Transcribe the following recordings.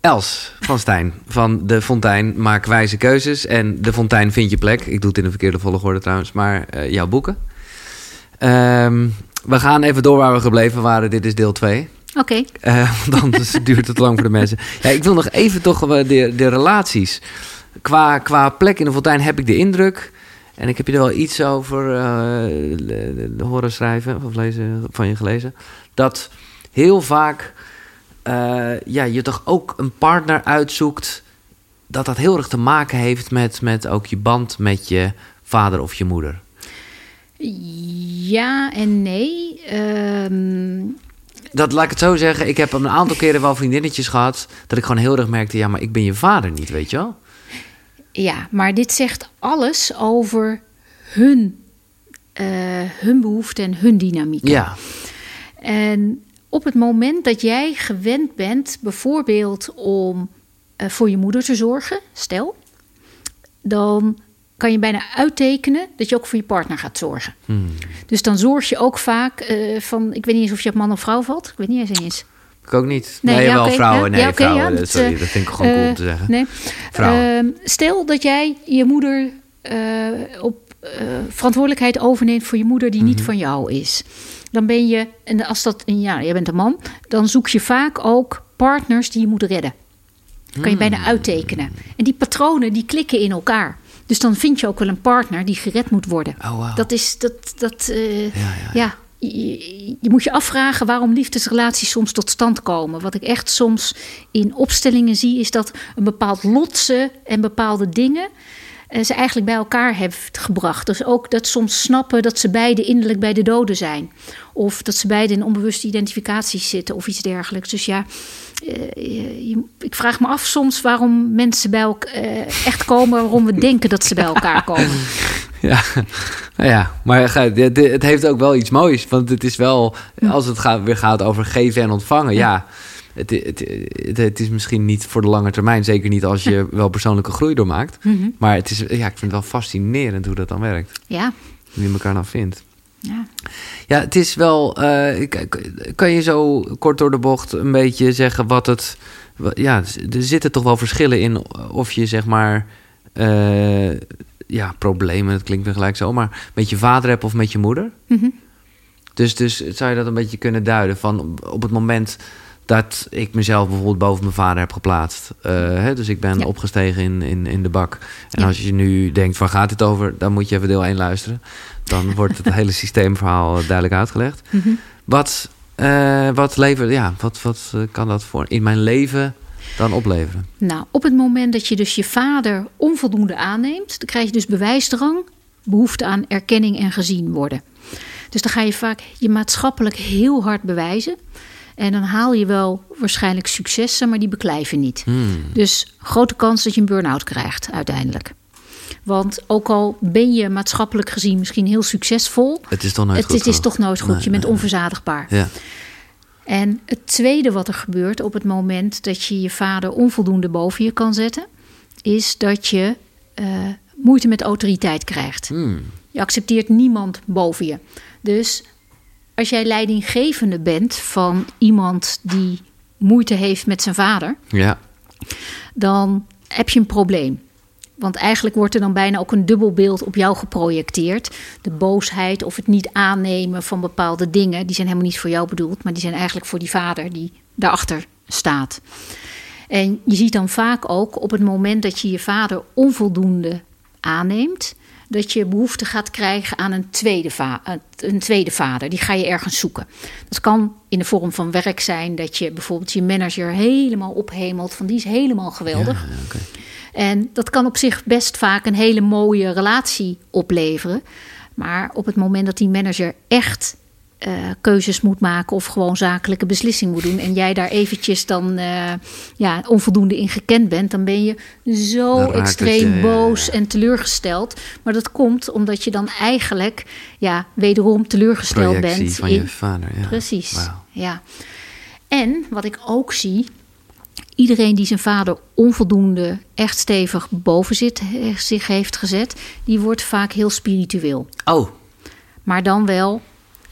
Els van Stijn van De Fontein Maak wijze keuzes. En De Fontein vind je plek. Ik doe het in de verkeerde volgorde trouwens. Maar eh, jouw boeken. Ehm, we gaan even door waar we gebleven waren. Dit is deel 2. Oké. Eh, want anders duurt het lang voor de mensen. Ja, ik wil nog even toch eh, de, de relaties. Qua, qua plek in de fontein heb ik de indruk... en ik heb je er wel iets over eh, horen schrijven... of lezen, van je gelezen... dat heel vaak eh, ja, je toch ook een partner uitzoekt... dat dat heel erg te maken heeft met, met ook je band met je vader of je moeder. Ja en nee. Ehm, Dat laat ik het zo zeggen. Ik heb een aantal keren wel vriendinnetjes gehad... dat ik gewoon heel erg merkte... ja, maar ik ben je vader niet, weet je wel? ja, maar dit zegt alles over hun, eh, hun behoeften en hun dynamiek. Ja, En op het moment dat jij gewend bent, bijvoorbeeld om eh, voor je moeder te zorgen, stel, dan kan je bijna uittekenen dat je ook voor je partner gaat zorgen. Hmm. Dus dan zorg je ook vaak eh, van, ik weet niet eens of je op man of vrouw valt, ik weet niet eens eens. ik ook niet. Nee, Nee, ja, wel vrouwen. Nee, ja, oké, vrouwen. ja, dat, dat, sorry, eh, dat vind ik gewoon cool om te Eh, zeggen. Nee. Vrouwen. Ehm, stel dat jij je moeder eh, op eh, verantwoordelijkheid overneemt voor je moeder die Mhm. niet van jou is. Dan ben je, en als dat, en ja, jij bent een man, dan zoek je vaak ook partners die je moeten redden. Dat kan je Hmm. bijna uittekenen. En die patronen die klikken in elkaar. Dus dan vind je ook wel een partner die gered moet worden. Oh. Dat is dat. dat eh, Ja, ja, ja, je, je moet je afvragen waarom liefdesrelaties soms tot stand komen. Wat ik echt soms in opstellingen zie, is dat een bepaald lot ze en bepaalde dingen ze eigenlijk bij elkaar heeft gebracht. Dus ook dat soms snappen dat ze beide innerlijk bij de doden zijn. Of dat ze beide in onbewuste identificaties zitten of iets dergelijks. Dus ja, eh, ik vraag me af soms waarom mensen bij elkaar eh, echt komen, waarom we denken dat ze bij elkaar komen. Ja, nou ja, maar het heeft ook wel iets moois. Want het is wel, als het gaat, weer gaat over geven en ontvangen, ja. Het, het, het, het is misschien niet voor de lange termijn. Zeker niet als je wel persoonlijke groei doormaakt. Mhm. Maar het is, ja, ik vind het wel fascinerend hoe dat dan werkt. Ja, Hoe je elkaar nou vindt. ja. Ja, het is wel. eh, kan je zo kort door de bocht een beetje zeggen wat het. Ja, er zitten toch wel verschillen in of je zeg maar. eh, ja, problemen, dat klinkt weer gelijk zo, maar met je vader hebt of met je moeder. Mhm. Dus, dus zou je dat een beetje kunnen duiden van op het moment dat ik mezelf bijvoorbeeld boven mijn vader heb geplaatst. eh, hè, dus ik ben Ja. opgestegen in, in, in de bak. En Ja. als je nu denkt, waar gaat dit over? Dan moet je even deel 1 luisteren. Dan wordt het hele systeemverhaal duidelijk uitgelegd. Mhm. Wat, eh, wat, levert, ja, wat, wat eh, kan dat voor in mijn leven dan opleveren? Nou, op het moment dat je dus je vader onvoldoende aanneemt, dan krijg je dus bewijsdrang, behoefte aan erkenning en gezien worden. Dus dan ga je vaak je maatschappelijk heel hard bewijzen. En dan haal je wel waarschijnlijk successen, maar die beklijven niet. Hmm. Dus grote kans dat je een burn-out krijgt uiteindelijk. Want ook al ben je maatschappelijk gezien misschien heel succesvol, Het is toch nooit het, goed het is toch nooit goed. Nee, je bent nee. onverzadigbaar. Ja. En het tweede wat er gebeurt op het moment dat je je vader onvoldoende boven je kan zetten, is dat je eh, moeite met autoriteit krijgt. Hmm. Je accepteert niemand boven je. Dus als jij leidinggevende bent van iemand die moeite heeft met zijn vader, ja. dan heb je een probleem. Want eigenlijk wordt er dan bijna ook een dubbel beeld op jou geprojecteerd. De boosheid of het niet aannemen van bepaalde dingen, die zijn helemaal niet voor jou bedoeld, maar die zijn eigenlijk voor die vader die daarachter staat. En je ziet dan vaak ook op het moment dat je je vader onvoldoende aanneemt, dat je behoefte gaat krijgen aan een tweede, eh, een tweede vader. Die ga je ergens zoeken. Dat kan in de vorm van werk zijn dat je bijvoorbeeld je manager helemaal ophemelt van die is helemaal geweldig. Ja. En dat kan op zich best vaak een hele mooie relatie opleveren. Maar op het moment dat die manager echt eh, keuzes moet maken of gewoon zakelijke beslissing moet doen. en jij daar eventjes dan eh, ja, onvoldoende in gekend bent. dan ben je zo het extreem je, ja, ja, boos en teleurgesteld. Maar dat komt omdat je dan eigenlijk ja, wederom teleurgesteld Projectie bent. van in, je vader. Ja. Precies. Ja. En wat ik ook zie, iedereen die zijn vader onvoldoende echt stevig boven zit, zich heeft gezet, die wordt vaak heel spiritueel. Oh, Maar dan wel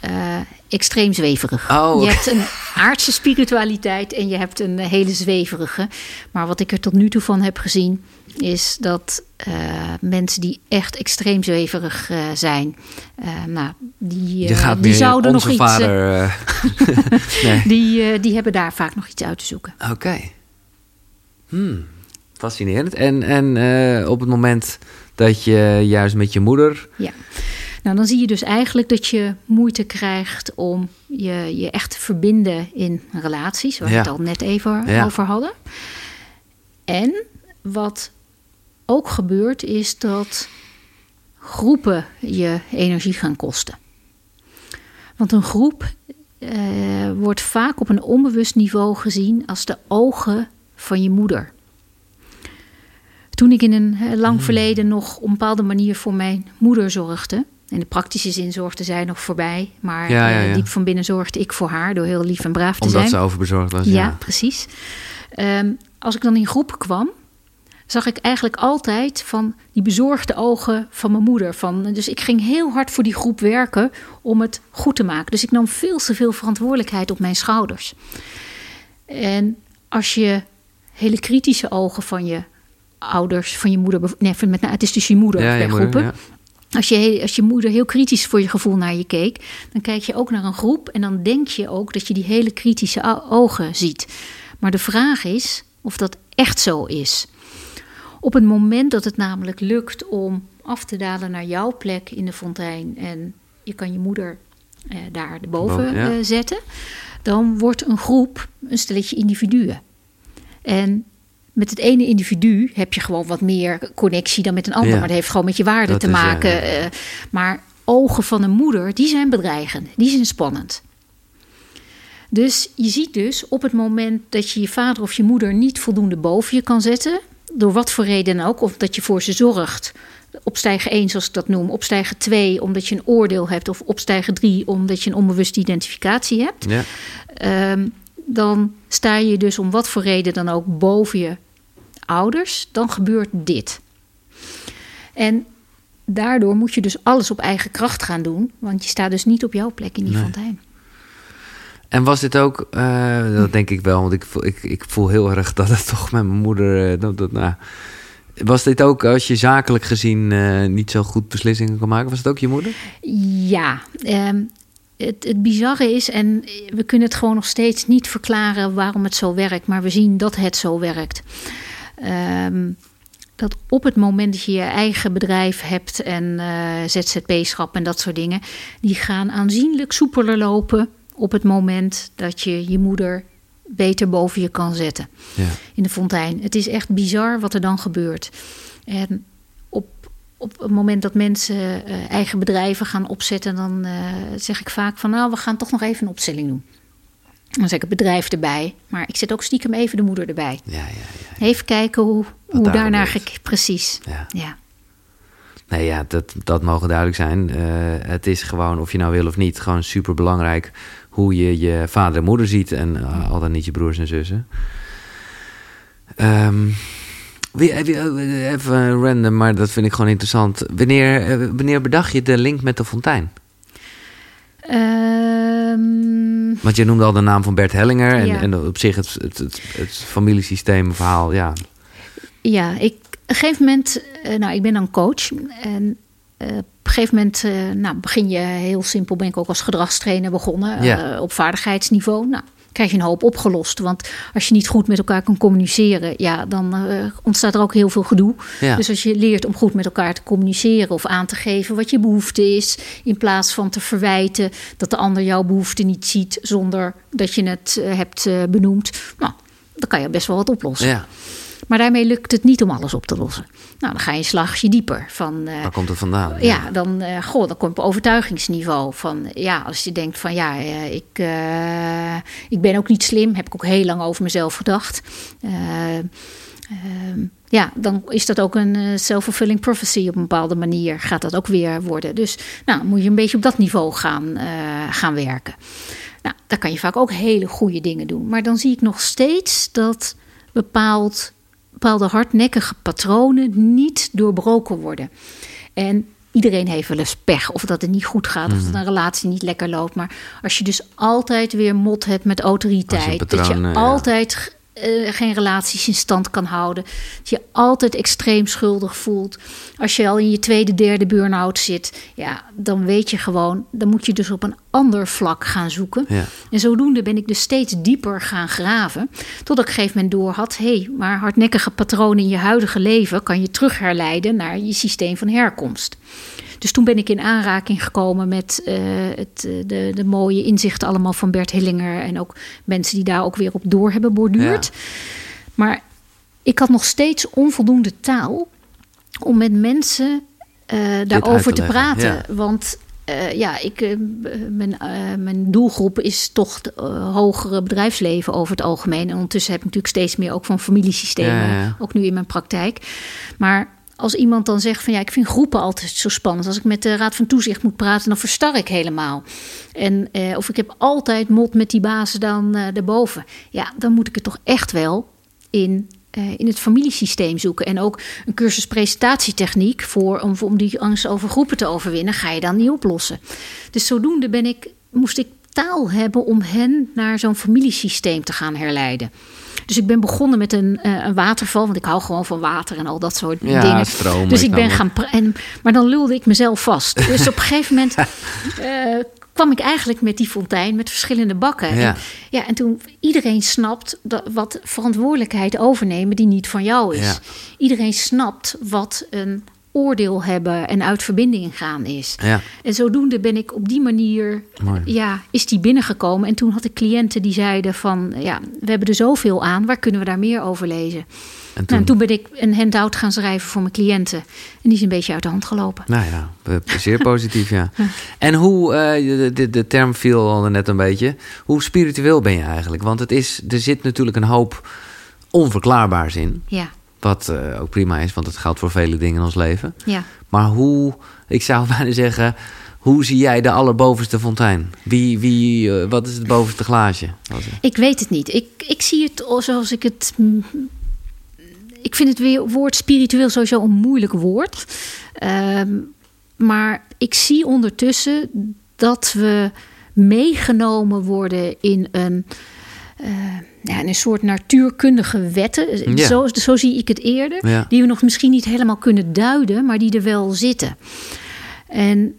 eh, extreem zweverig. Oh, Je hebt een aardse spiritualiteit en je hebt een hele zweverige. Maar wat ik er tot nu toe van heb gezien, is dat eh, mensen die echt extreem zweverig eh, zijn, nou, die, die zouden nog iets. vader... eh, nee. die, die hebben daar vaak nog iets uit te zoeken. Oké. Hmm, fascinerend. En, en op het moment dat je juist met je moeder... Ja. Nou, dan zie je dus eigenlijk dat je moeite krijgt om je, je echt te verbinden in relaties, waar we het al net even Ja. over hadden. En wat ook gebeurt, is dat groepen je energie gaan kosten. Want een groep eh, wordt vaak op een onbewust niveau gezien als de ogen van je moeder. Toen ik in een eh, Hmm. lang verleden nog op een bepaalde manier voor mijn moeder zorgde. In de praktische zin zorgde zij nog voorbij. Maar Ja, ja, eh, ja. diep van binnen zorgde ik voor haar door heel lief en braaf te Omdat zijn. ze overbezorgd was. Ja, precies. Ehm, als ik dan in groep kwam, zag ik eigenlijk altijd van die bezorgde ogen van mijn moeder. Van, dus ik ging heel hard voor die groep werken om het goed te maken. Dus ik nam veel te veel verantwoordelijkheid op mijn schouders. En als je hele kritische ogen van je ouders, van je moeder, nee, met, nou, het is dus je moeder Ja, bij moeder, groepen. ja. Als je, als je moeder heel kritisch voor je gevoel naar je keek, dan kijk je ook naar een groep en dan denk je ook dat je die hele kritische ogen ziet. Maar de vraag is of dat echt zo is. Op het moment dat het namelijk lukt om af te dalen naar jouw plek in de fontein en je kan je moeder eh, daar Boven, ja. eh, zetten, dan wordt een groep een stelletje individuen. En met het ene individu heb je gewoon wat meer connectie dan met een ander. Ja. Maar dat heeft gewoon met je waarde Dat te is, maken. ja. eh, maar ogen van een moeder, die zijn bedreigend. Die zijn spannend. Dus je ziet dus op het moment dat je je vader of je moeder niet voldoende boven je kan zetten, door wat voor reden dan ook, of dat je voor ze zorgt, opstijgen 1 zoals ik dat noem, opstijgen 2 omdat je een oordeel hebt, of opstijgen 3 omdat je een onbewuste identificatie hebt, Ja. Ehm, dan sta je dus om wat voor reden dan ook boven je ouders, dan gebeurt dit. En daardoor moet je dus alles op eigen kracht gaan doen, want je staat dus niet op jouw plek in die Nee. fontein. En was dit ook, eh, dat denk ik wel, want ik voel, ik, ik voel heel erg dat het toch met mijn moeder. eh, dat, dat, nou, was dit ook als je zakelijk gezien eh, niet zo goed beslissingen kan maken? Was het ook je moeder? Ja, ehm, het, het bizarre is, en we kunnen het gewoon nog steeds niet verklaren waarom het zo werkt, maar we zien dat het zo werkt. Ehm, dat op het moment dat je je eigen bedrijf hebt en eh, ZZP-schap en dat soort dingen, die gaan aanzienlijk soepeler lopen op het moment dat je je moeder beter boven je kan zetten Ja. in de fontein. Het is echt bizar wat er dan gebeurt. En op, op het moment dat mensen eh, eigen bedrijven gaan opzetten, dan eh, zeg ik vaak van nou, we gaan toch nog even een opstelling doen. Dan zet ik het bedrijf erbij, maar ik zet ook stiekem even de moeder erbij. Ja, ja, ja. Even kijken hoe, hoe daar daarnaar gekeken. Precies. ja. Ja. Nee, ja, dat, dat mogen duidelijk zijn. Eh, het is gewoon, of je nou wil of niet, gewoon super belangrijk hoe je je vader en moeder ziet en eh, al dan niet je broers en zussen. Ehm, eh, even random, maar dat vind ik gewoon interessant. Wanneer, wanneer bedacht je de link met de fontein? Ehm, Want je noemde al de naam van Bert Hellinger en, Ja. en op zich het, het, het, het familiesysteem verhaal, ja. Ja, ik, op een gegeven moment, eh, nou, ik ben dan coach. En eh, op een gegeven moment, eh, nou, begin je heel simpel, ben ik ook als gedragstrainer begonnen Ja. op vaardigheidsniveau. Nou, krijg je een hoop opgelost. Want als je niet goed met elkaar kan communiceren, ja, dan eh, ontstaat er ook heel veel gedoe. ja. Dus als je leert om goed met elkaar te communiceren of aan te geven wat je behoefte is, in plaats van te verwijten dat de ander jouw behoefte niet ziet zonder dat je het eh, hebt eh, benoemd, nou, dan kan je best wel wat oplossen. ja. Maar daarmee lukt het niet om alles op te lossen. Nou, dan ga je een slagje dieper. Van, eh, Waar komt het vandaan? ja, dan, eh, goh, dan kom je op overtuigingsniveau. Van, ja, als je denkt van ja, eh, ik, ik ben ook niet slim. Heb ik ook heel lang over mezelf gedacht. Eh, ehm, ja, dan is dat ook een self-fulfilling prophecy op een bepaalde manier. Gaat dat ook weer worden. Dus nou, moet je een beetje op dat niveau gaan, gaan werken. Nou, daar kan je vaak ook hele goede dingen doen. Maar dan zie ik nog steeds dat bepaald, bepaalde hardnekkige patronen niet doorbroken worden. En iedereen heeft wel eens pech. Of dat het niet goed gaat, of dat Mhm. een relatie niet lekker loopt. Maar als je dus altijd weer mot hebt met autoriteit. dat patroon, je eh, ja. altijd eh, geen relaties in stand kan houden. Dat je altijd extreem schuldig voelt. Als je al in je tweede, derde burn-out zit. Ja, dan weet je gewoon, dan moet je dus op een ander vlak gaan zoeken. Ja. En zodoende ben ik dus steeds dieper gaan graven. Tot ik op een gegeven moment door had: hé, hey, maar hardnekkige patronen in je huidige leven kan je terug herleiden naar je systeem van herkomst. Dus toen ben ik in aanraking gekomen met eh, het, eh, de, de mooie inzichten allemaal van Bert Hillinger. En ook mensen die daar ook weer op door hebben borduurd. Maar ik had nog steeds onvoldoende taal om met mensen eh, daarover te praten. ja. Want ja, ik, mijn, mijn doelgroep is toch het hogere bedrijfsleven over het algemeen. En ondertussen heb ik natuurlijk steeds meer ook van familiesystemen, Ja, ja, ja. ook nu in mijn praktijk. Maar als iemand dan zegt van ja, ik vind groepen altijd zo spannend. Als ik met de Raad van Toezicht moet praten, dan verstar ik helemaal. En, eh, of ik heb altijd mot met die bazen dan eh daarboven. Ja, dan moet ik het toch echt wel in, eh, in het familiesysteem zoeken. En ook een cursus presentatietechniek voor, om, om die angst over groepen te overwinnen, ga je dan niet oplossen. Dus zodoende ben ik, moest ik taal hebben om hen naar zo'n familiesysteem te gaan herleiden. Dus ik ben begonnen met een, eh, een waterval, want ik hou gewoon van water en al dat soort Ja, dingen. stromen, dus ik ik ben gaan. En, maar dan lulde ik mezelf vast. Dus op een gegeven moment eh, kwam ik eigenlijk met die fontein met verschillende bakken. Ja. En, ja, en toen iedereen snapt dat, wat verantwoordelijkheid overnemen die niet van jou is. Ja. Iedereen snapt wat een oordeel hebben en uit verbinding gaan is. Ja. En zodoende ben ik op die manier, Mooi. ja, is die binnengekomen. En toen had ik cliënten die zeiden van, ja, we hebben er zoveel aan, waar kunnen we daar meer over lezen? En Nou, toen, en toen ben ik een handout gaan schrijven voor mijn cliënten. En die is een beetje uit de hand gelopen. Nou ja, zeer positief, ja. En hoe, de, de, de term viel al net een beetje. Hoe spiritueel ben je eigenlijk? Want het is, er zit natuurlijk een hoop onverklaarbaars in. Ja, Wat eh, ook prima is, want het geldt voor vele dingen in ons leven. ja. Maar hoe, ik zou bijna zeggen, hoe zie jij de allerbovenste fontein? Wie, wie, eh, wat is het bovenste glaasje? Ik weet het niet. Ik, ik zie het al zoals ik het. mm, Ik vind het weer woord spiritueel sowieso een moeilijk woord. Ehm, maar ik zie ondertussen dat we meegenomen worden in een. Eh, ja, een soort natuurkundige wetten. Ja. Zo, zo zie ik het eerder. Ja. Die we nog misschien niet helemaal kunnen duiden, maar die er wel zitten. En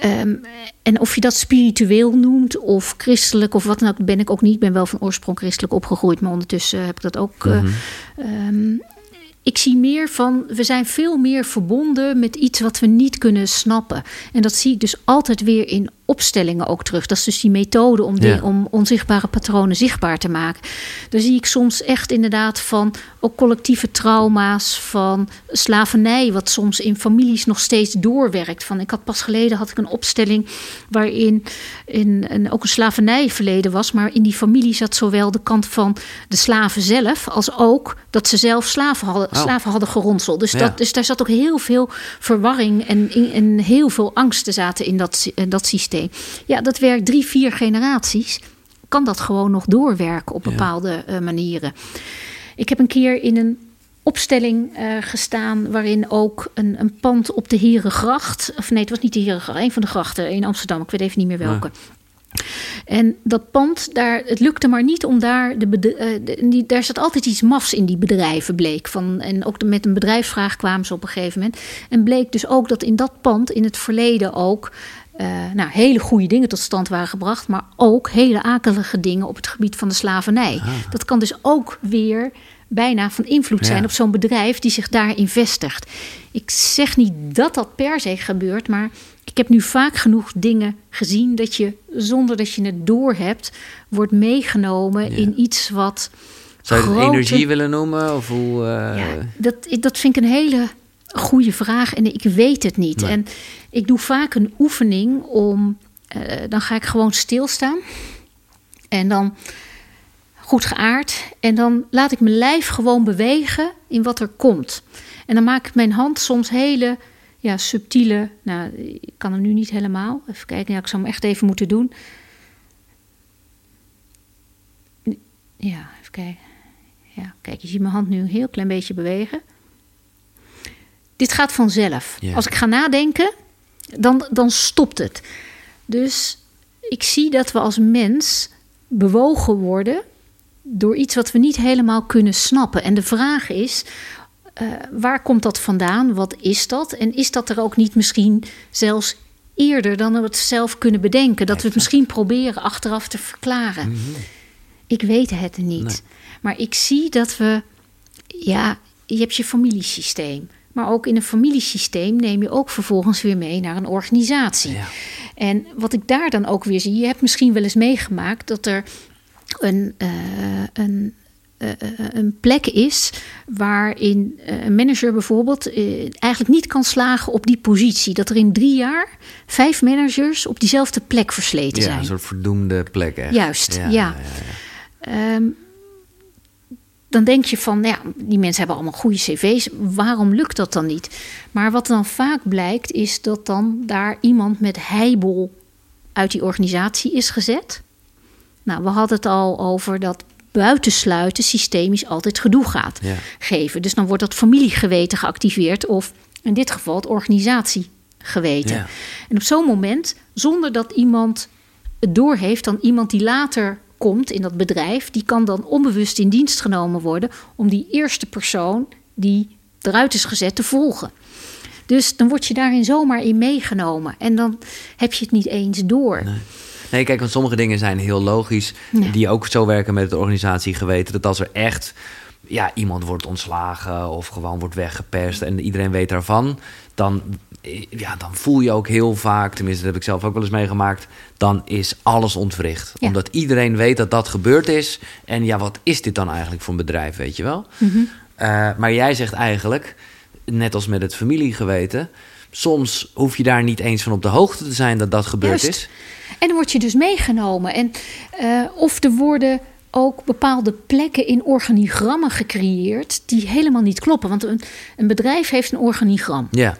Ehm, en of je dat spiritueel noemt of christelijk of wat dan ook, ben ik ook niet. Ik ben wel van oorsprong christelijk opgegroeid, maar ondertussen heb ik dat ook. eh, Mhm. ehm, ik zie meer van, we zijn veel meer verbonden met iets wat we niet kunnen snappen. En dat zie ik dus altijd weer in opstellingen ook terug. Dat is dus die methode om, Ja. die, om onzichtbare patronen zichtbaar te maken. Daar zie ik soms echt inderdaad van ook collectieve trauma's, van slavernij, wat soms in families nog steeds doorwerkt. Van, ik had pas geleden had ik een opstelling waarin in, een, ook een slavernijverleden was, maar in die familie zat zowel de kant van de slaven zelf als ook dat ze zelf slaven hadden, Oh. slaven hadden geronseld. Dus, Ja. dat, dus daar zat ook heel veel verwarring en, en heel veel angsten zaten in dat, in dat systeem. Ja, dat werkt drie, vier generaties. Kan dat gewoon nog doorwerken op bepaalde eh, manieren. Ik heb een keer in een opstelling eh, gestaan waarin ook een, een pand op de Herengracht, of nee, het was niet de Herengracht, een van de grachten in Amsterdam, ik weet even niet meer welke. En dat pand, daar, het lukte maar niet om daar... De, eh, de- die, daar zat altijd iets mafs in die bedrijven, bleek. Van, en ook de- met een bedrijfsvraag kwamen ze op een gegeven moment. En bleek dus ook dat in dat pand in het verleden ook... eh, nou, hele goede dingen tot stand waren gebracht... maar ook hele akelige dingen op het gebied van de slavernij. Dat kan dus ook weer bijna van invloed zijn Ja. op zo'n bedrijf die zich daarin vestigt. Ik zeg niet dat dat per se gebeurt, maar heb nu vaak genoeg dingen gezien dat je zonder dat je het doorhebt, wordt meegenomen Ja. in iets wat. Zou je het grote- energie willen noemen? Of hoe, eh, Ja, dat, dat vind ik een hele goede vraag en ik weet het niet. Nee. En ik doe vaak een oefening om. eh, dan ga ik gewoon stilstaan. En dan goed geaard. En dan laat ik mijn lijf gewoon bewegen in wat er komt. En dan maak ik mijn hand soms hele ja, subtiele. Nou, ik kan hem nu niet helemaal. Even kijken, ja, ik zou hem echt even moeten doen. Ja, even kijken. Ja, kijk, je ziet mijn hand nu een heel klein beetje bewegen. dit gaat vanzelf. Als ik ga nadenken, dan, dan stopt het. Dus ik zie dat we als mens bewogen worden door iets wat we niet helemaal kunnen snappen. En de vraag is, eh, waar komt dat vandaan? Wat is dat? En is dat er ook niet misschien zelfs eerder dan we het zelf kunnen bedenken? Dat we het misschien proberen achteraf te verklaren. Ik weet het niet. Nee. Maar ik zie dat we, ja, je hebt je familiesysteem. Maar ook in een familiesysteem neem je ook vervolgens weer mee naar een organisatie. Ja. En wat ik daar dan ook weer zie, je hebt misschien wel eens meegemaakt dat er een, eh, een, eh, eh, een plek is waarin eh, een manager bijvoorbeeld eh, eigenlijk niet kan slagen op die positie. Dat er in drie jaar vijf managers op diezelfde plek versleten Ja, zijn. een soort verdoemde plek echt. Juist, ja. Ehm, dan denk je van, nou ja, die mensen hebben allemaal goede cv's. Waarom lukt dat dan niet? Maar wat dan vaak blijkt, is dat dan daar iemand met heibel uit die organisatie is gezet. Nou, we hadden het al over dat buitensluiten systemisch altijd gedoe gaat Ja. geven. Dus dan wordt dat familiegeweten geactiveerd of in dit geval het organisatiegeweten. Ja. En op zo'n moment, zonder dat iemand het doorheeft, dan iemand die later komt in dat bedrijf, die kan dan onbewust in dienst genomen worden om die eerste persoon die eruit is gezet te volgen. Dus dan word je daarin zomaar in meegenomen en dan heb je het niet eens door. Nee, kijk, want sommige dingen zijn heel logisch. Ja. Die ook zo werken met het organisatiegeweten. Dat als er echt ja, iemand wordt ontslagen of gewoon wordt weggepest en iedereen weet daarvan, dan, eh, ja, dan voel je ook heel vaak, tenminste dat heb ik zelf ook wel eens meegemaakt, dan is alles ontwricht. Ja. Omdat iedereen weet dat dat gebeurd is. En ja, wat is dit dan eigenlijk voor een bedrijf, weet je wel? Mhm. Eh, maar jij zegt eigenlijk, net als met het familiegeweten, soms hoef je daar niet eens van op de hoogte te zijn dat dat gebeurd Juist. is. En dan word je dus meegenomen. En eh, of er worden ook bepaalde plekken in organigrammen gecreëerd die helemaal niet kloppen. Want een, een bedrijf heeft een organigram. Ja.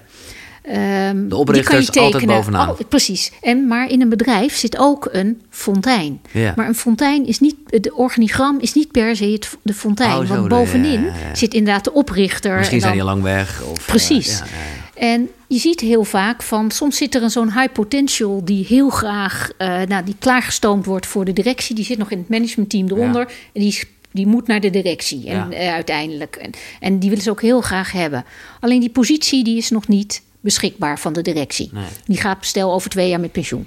Ehm, De oprichter die kan je is altijd bovenaan. Oh, precies. En, maar in een bedrijf zit ook een fontein. Ja. Maar een fontein is niet, de organigram is niet per se het, de fontein. Oh, zo, want bovenin ja, ja, ja. zit inderdaad de oprichter. Misschien en zijn die lang weg. Of, eh, Precies. ja. En je ziet heel vaak van, soms zit er een zo'n high potential die heel graag, eh, nou, die klaargestoomd wordt voor de directie. Die zit nog in het managementteam eronder. En die, die moet naar de directie en, Ja. eh, uiteindelijk. En, en die willen ze ook heel graag hebben. Alleen die positie die is nog niet beschikbaar van de directie. Nee. Die gaat stel over twee jaar met pensioen.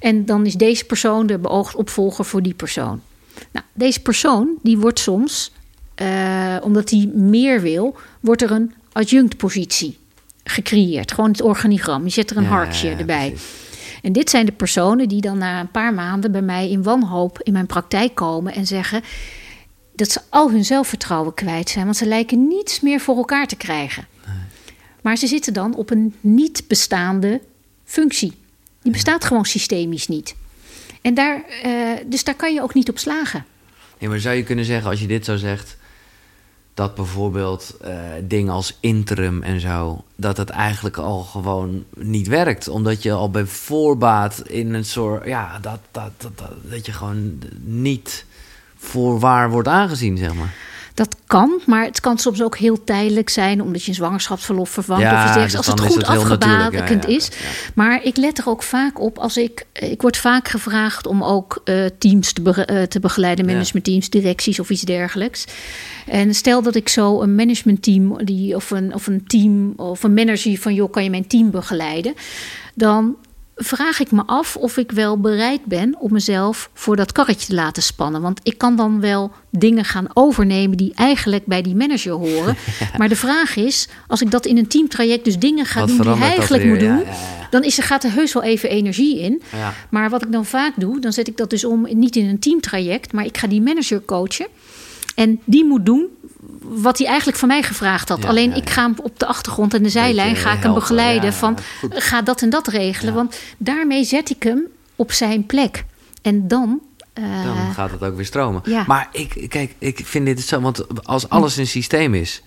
En dan is deze persoon de beoogd opvolger voor die persoon. Nou, deze persoon die wordt soms, eh, omdat hij meer wil, wordt er een adjunctpositie gecreëerd. Gewoon het organigram. Je zet er een Ja, hartje erbij. precies. En dit zijn de personen die dan na een paar maanden bij mij in wanhoop in mijn praktijk komen en zeggen dat ze al hun zelfvertrouwen kwijt zijn, want ze lijken niets meer voor elkaar te krijgen. Maar ze zitten dan op een niet bestaande functie. Die bestaat gewoon systemisch niet. En daar, eh, dus daar kan je ook niet op slagen. Ja, maar zou je kunnen zeggen, als je dit zo zegt, dat bijvoorbeeld eh, dingen als interim en zo, dat het eigenlijk al gewoon niet werkt. Omdat je al bij voorbaat in een soort, ja, dat, dat, dat, dat, dat je gewoon niet voor waar wordt aangezien, zeg maar. Dat kan, maar het kan soms ook heel tijdelijk zijn, omdat je een zwangerschapsverlof vervangt Ja, of iets dus Als het goed afgebakend ja, ja, is. Maar ik let er ook vaak op als ik. Ik word vaak gevraagd om ook eh, teams te, bege- eh, te begeleiden, managementteams, directies of iets dergelijks. En stel dat ik zo een managementteam die, of, een, of een team of een manager van joh, kan je mijn team begeleiden? Dan vraag ik me af of ik wel bereid ben om mezelf voor dat karretje te laten spannen. Want ik kan dan wel dingen gaan overnemen die eigenlijk bij die manager horen. Maar de vraag is, als ik dat in een teamtraject dus dingen ga Wat doen die hij eigenlijk moet doen, ja, ja. dan is er, gaat er heus wel even energie in. Maar wat ik dan vaak doe, dan zet ik dat dus om niet in een teamtraject, maar ik ga die manager coachen. En die moet doen wat hij eigenlijk van mij gevraagd had. Ja, Alleen ja, ik ga hem op de achtergrond en de zijlijn Beetje ga ik hem helpen, begeleiden van ga dat en dat regelen. Want daarmee zet ik hem op zijn plek. En dan. eh, Dan gaat het ook weer stromen. ja. Maar ik, kijk, ik vind dit zo, want als alles een systeem is.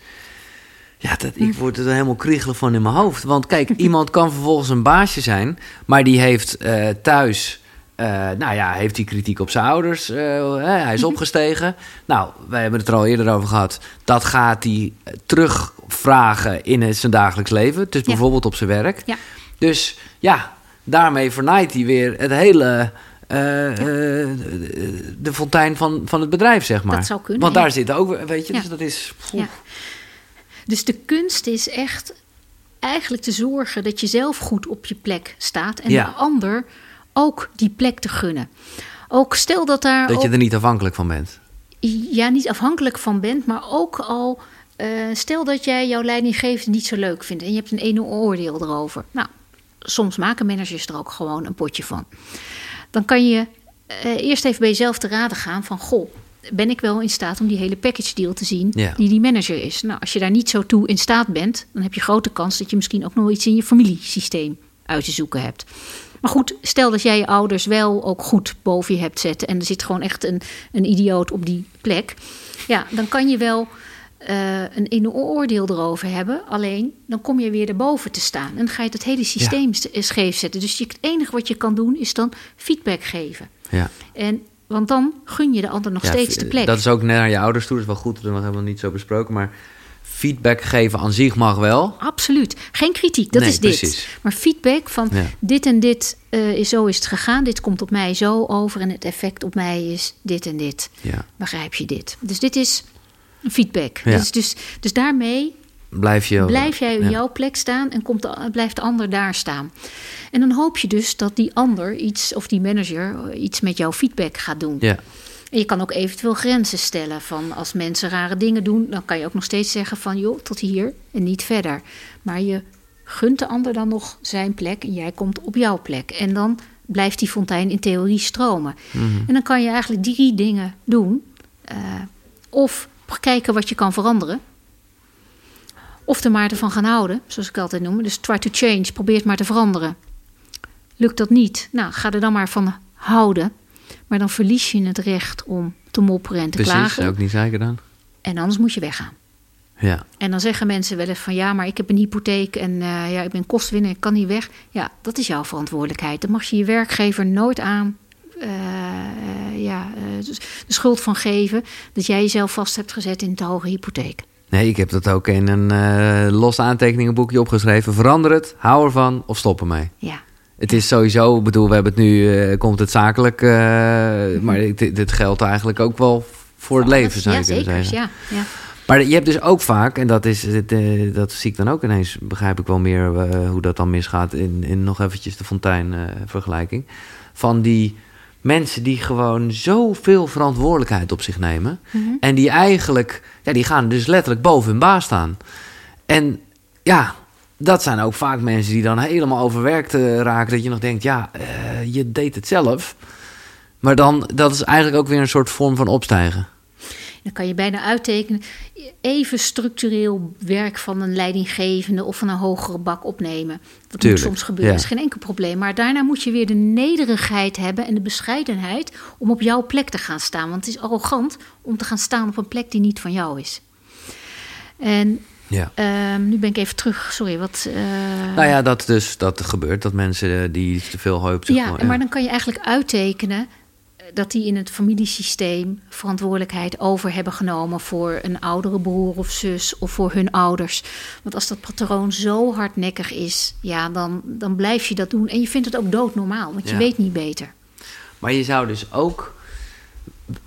Ja, dat, ik word er helemaal kriegelig van in mijn hoofd. Want kijk, iemand kan vervolgens een baasje zijn, maar die heeft eh, thuis. Eh, nou ja, heeft hij kritiek op zijn ouders? eh, hè, hij is opgestegen. Nou, wij hebben het er al eerder over gehad. Dat gaat hij eh, terug vragen in zijn dagelijks leven. Dus bijvoorbeeld op zijn werk. Ja. Dus ja, daarmee vernaait hij weer het hele... Uh, de fontein van, van het bedrijf, zeg maar. Dat zou kunnen. Want daar zit ook, weet je, dus dat is. Ja. Dus de kunst is echt eigenlijk te zorgen dat je zelf goed op je plek staat en de ander ook die plek te gunnen. Ook stel dat daar. Dat je er niet afhankelijk van bent. Ja, niet afhankelijk van bent, maar ook al. Uh, stel dat jij jouw leidinggevende niet zo leuk vindt en je hebt een ene oordeel erover. Nou, soms maken managers er ook gewoon een potje van. Dan kan je uh, eerst even bij jezelf te raden gaan van... goh, ben ik wel in staat om die hele package deal te zien ja. die die manager is? Nou, als je daar niet zo toe in staat bent... dan heb je grote kans dat je misschien ook nog iets in je familiesysteem uit te zoeken hebt. Maar goed, stel dat jij je ouders wel ook goed boven je hebt zetten... en er zit gewoon echt een, een idioot op die plek... ja, dan kan je wel uh, een, oordeel erover hebben. Alleen dan kom je weer erboven te staan. En dan ga je het hele systeem ja. scheef zetten. Dus je, het enige wat je kan doen is dan feedback geven. Ja. En, want dan gun je de ander nog ja, steeds de plek. Dat is ook naar je ouders toe. Dat is wel goed. Dat hebben we niet zo besproken. Maar feedback geven aan zich mag wel. Absoluut. Geen kritiek, dat nee, is dit. Precies. Maar feedback van Ja. dit en dit uh, is zo is het gegaan. Dit komt op mij zo over. En het effect op mij is dit en dit. Ja. Begrijp je dit? Dus dit is feedback. Ja. Dus, dus, dus daarmee Blijf je. blijf jij op jouw plek staan en komt de, blijft de ander daar staan. En dan hoop je dus dat die ander iets, of die manager, iets met jouw feedback gaat doen. Ja. En je kan ook eventueel grenzen stellen van als mensen rare dingen doen, dan kan je ook nog steeds zeggen van joh, tot hier en niet verder. Maar je gunt de ander dan nog zijn plek en jij komt op jouw plek. En dan blijft die fontein in theorie stromen. Mhm. En dan kan je eigenlijk drie dingen doen. Uh, of kijken wat je kan veranderen. Of er maar van gaan houden, zoals ik altijd noem. Dus try to change, probeer het maar te veranderen. Lukt dat niet? Nou, ga er dan maar van houden. Maar dan verlies je het recht om te mopperen en te Precies, klagen. zou ik niet zeggen dan. En anders moet je weggaan. Ja. En dan zeggen mensen wel eens van ja, maar ik heb een hypotheek en uh, ja, ik ben kostwinner, ik kan niet weg. Ja, dat is jouw verantwoordelijkheid. Dan mag je je werkgever nooit aan uh, uh, ja, uh, de schuld van geven dat jij jezelf vast hebt gezet in te hoge hypotheek. Nee, ik heb dat ook in een los aantekeningenboekje opgeschreven. Verander het, hou ervan of stop ermee. Ja. Het is sowieso, ik bedoel, we hebben het nu, uh, komt het zakelijk, uh, maar dit, dit, geldt eigenlijk ook wel voor het leven, zou ja, je kunnen zeker, zeggen. Ja, ja. Maar je hebt dus ook vaak, en dat, is, uh, dat zie ik dan ook ineens, begrijp ik wel meer hoe dat dan misgaat in, in nog eventjes de fontein vergelijking, van die mensen die gewoon zoveel verantwoordelijkheid op zich nemen. Mhm. En die eigenlijk, ja, die gaan dus letterlijk boven hun baas staan. En ja, dat zijn ook vaak mensen die dan helemaal overwerkt uh, raken. Dat je nog denkt, ja, uh, je deed het zelf. Maar dan, dat is eigenlijk ook weer een soort vorm van opstijgen. Dan kan je bijna uittekenen, even structureel werk van een leidinggevende of van een hogere bak opnemen. Dat Tuurlijk, moet soms gebeuren, ja. dat is geen enkel probleem. Maar daarna moet je weer de nederigheid hebben en de bescheidenheid om op jouw plek te gaan staan. Want het is arrogant om te gaan staan op een plek die niet van jou is. En ja. uh, nu ben ik even terug, sorry, wat... Uh... Nou ja, dat dus dat gebeurt, dat mensen die te veel hoop... Ja, gewoon, ja, maar dan kan je eigenlijk uittekenen dat die in het familiesysteem verantwoordelijkheid over hebben genomen voor een oudere broer of zus of voor hun ouders. Want als dat patroon zo hardnekkig is, ja, dan, dan blijf je dat doen. En je vindt het ook doodnormaal, want je Ja. weet niet beter. Maar je zou dus ook...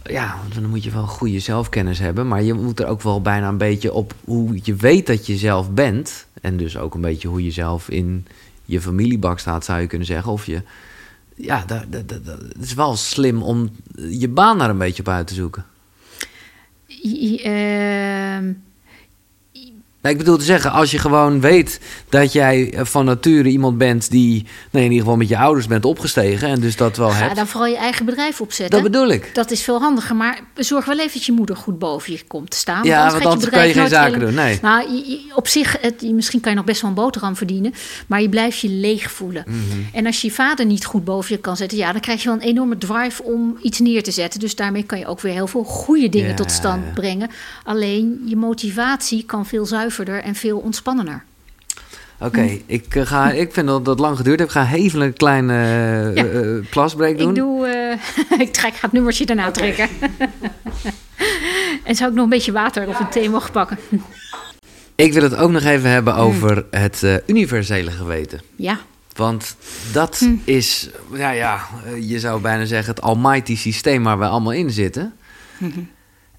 Ja, dan moet je wel goede zelfkennis hebben. Maar je moet er ook wel bijna een beetje op hoe je weet dat je zelf bent. En dus ook een beetje hoe je zelf in je familiebak staat, zou je kunnen zeggen. Of je... Ja, dat, dat, dat, is wel slim om je baan daar een beetje op uit te zoeken. Ehm, Nou, ik bedoel te zeggen, als je gewoon weet dat jij eh, van nature iemand bent die, nee, in ieder geval met je ouders bent opgestegen en dus dat wel ga hebt. dan vooral je eigen bedrijf opzetten. Dat bedoel ik. Dat is veel handiger, maar zorg wel even dat je moeder goed boven je komt te staan. Ja, want anders kan je geen zaken doen. Nee. Nou, op zich, het, misschien kan je nog best wel een boterham verdienen, maar je blijft je leeg voelen. Mhm. En als je je vader niet goed boven je kan zetten, ja, dan krijg je wel een enorme drive om iets neer te zetten. Dus daarmee kan je ook weer heel veel goede dingen Ja, tot ja, stand ja. brengen. Alleen je motivatie kan veel zuiverder en veel ontspannender. Oké, ik, eh, ga, ik vind dat dat lang geduurd heeft. Ik ga even een kleine Ja. plasbreak doen. Ik doe, ik trek, ga het nummertje daarna trekken. en zou ik nog een beetje water of een thee mogen pakken? Ik wil het ook nog even hebben over het universele geweten. Ja, Want dat is, ja, ja, je zou bijna zeggen het almighty systeem waar we allemaal in zitten.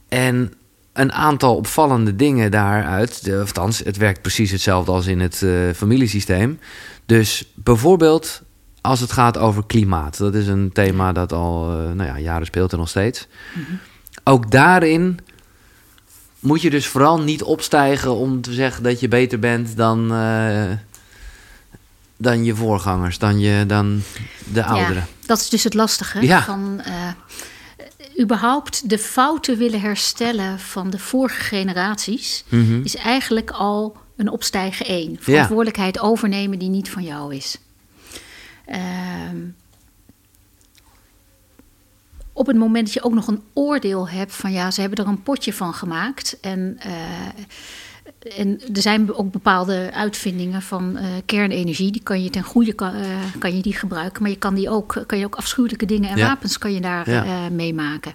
En een aantal opvallende dingen daaruit, de- althans, het werkt precies hetzelfde als in het eh, familiesysteem. Dus bijvoorbeeld als het gaat over klimaat. Dat is een thema dat al eh, nou ja, jaren speelt en nog steeds. Ook daarin moet je dus vooral niet opstijgen om te zeggen dat je beter bent dan, eh, dan je voorgangers, dan, je, dan de ouderen. Ja, dat is dus het lastige. Ja. Van, überhaupt de fouten willen herstellen van de vorige generaties... Mhm. is eigenlijk al een opstijgen één. Verantwoordelijkheid overnemen die niet van jou is. Ehm, op het moment dat je ook nog een oordeel hebt van ja, ze hebben er een potje van gemaakt. En, eh, en er zijn ook bepaalde uitvindingen van eh, kernenergie. Die kan je ten goede kan, eh, kan je die gebruiken. Maar je kan die ook, kan je ook afschuwelijke dingen en Ja. wapens kan je daar Ja. eh, meemaken.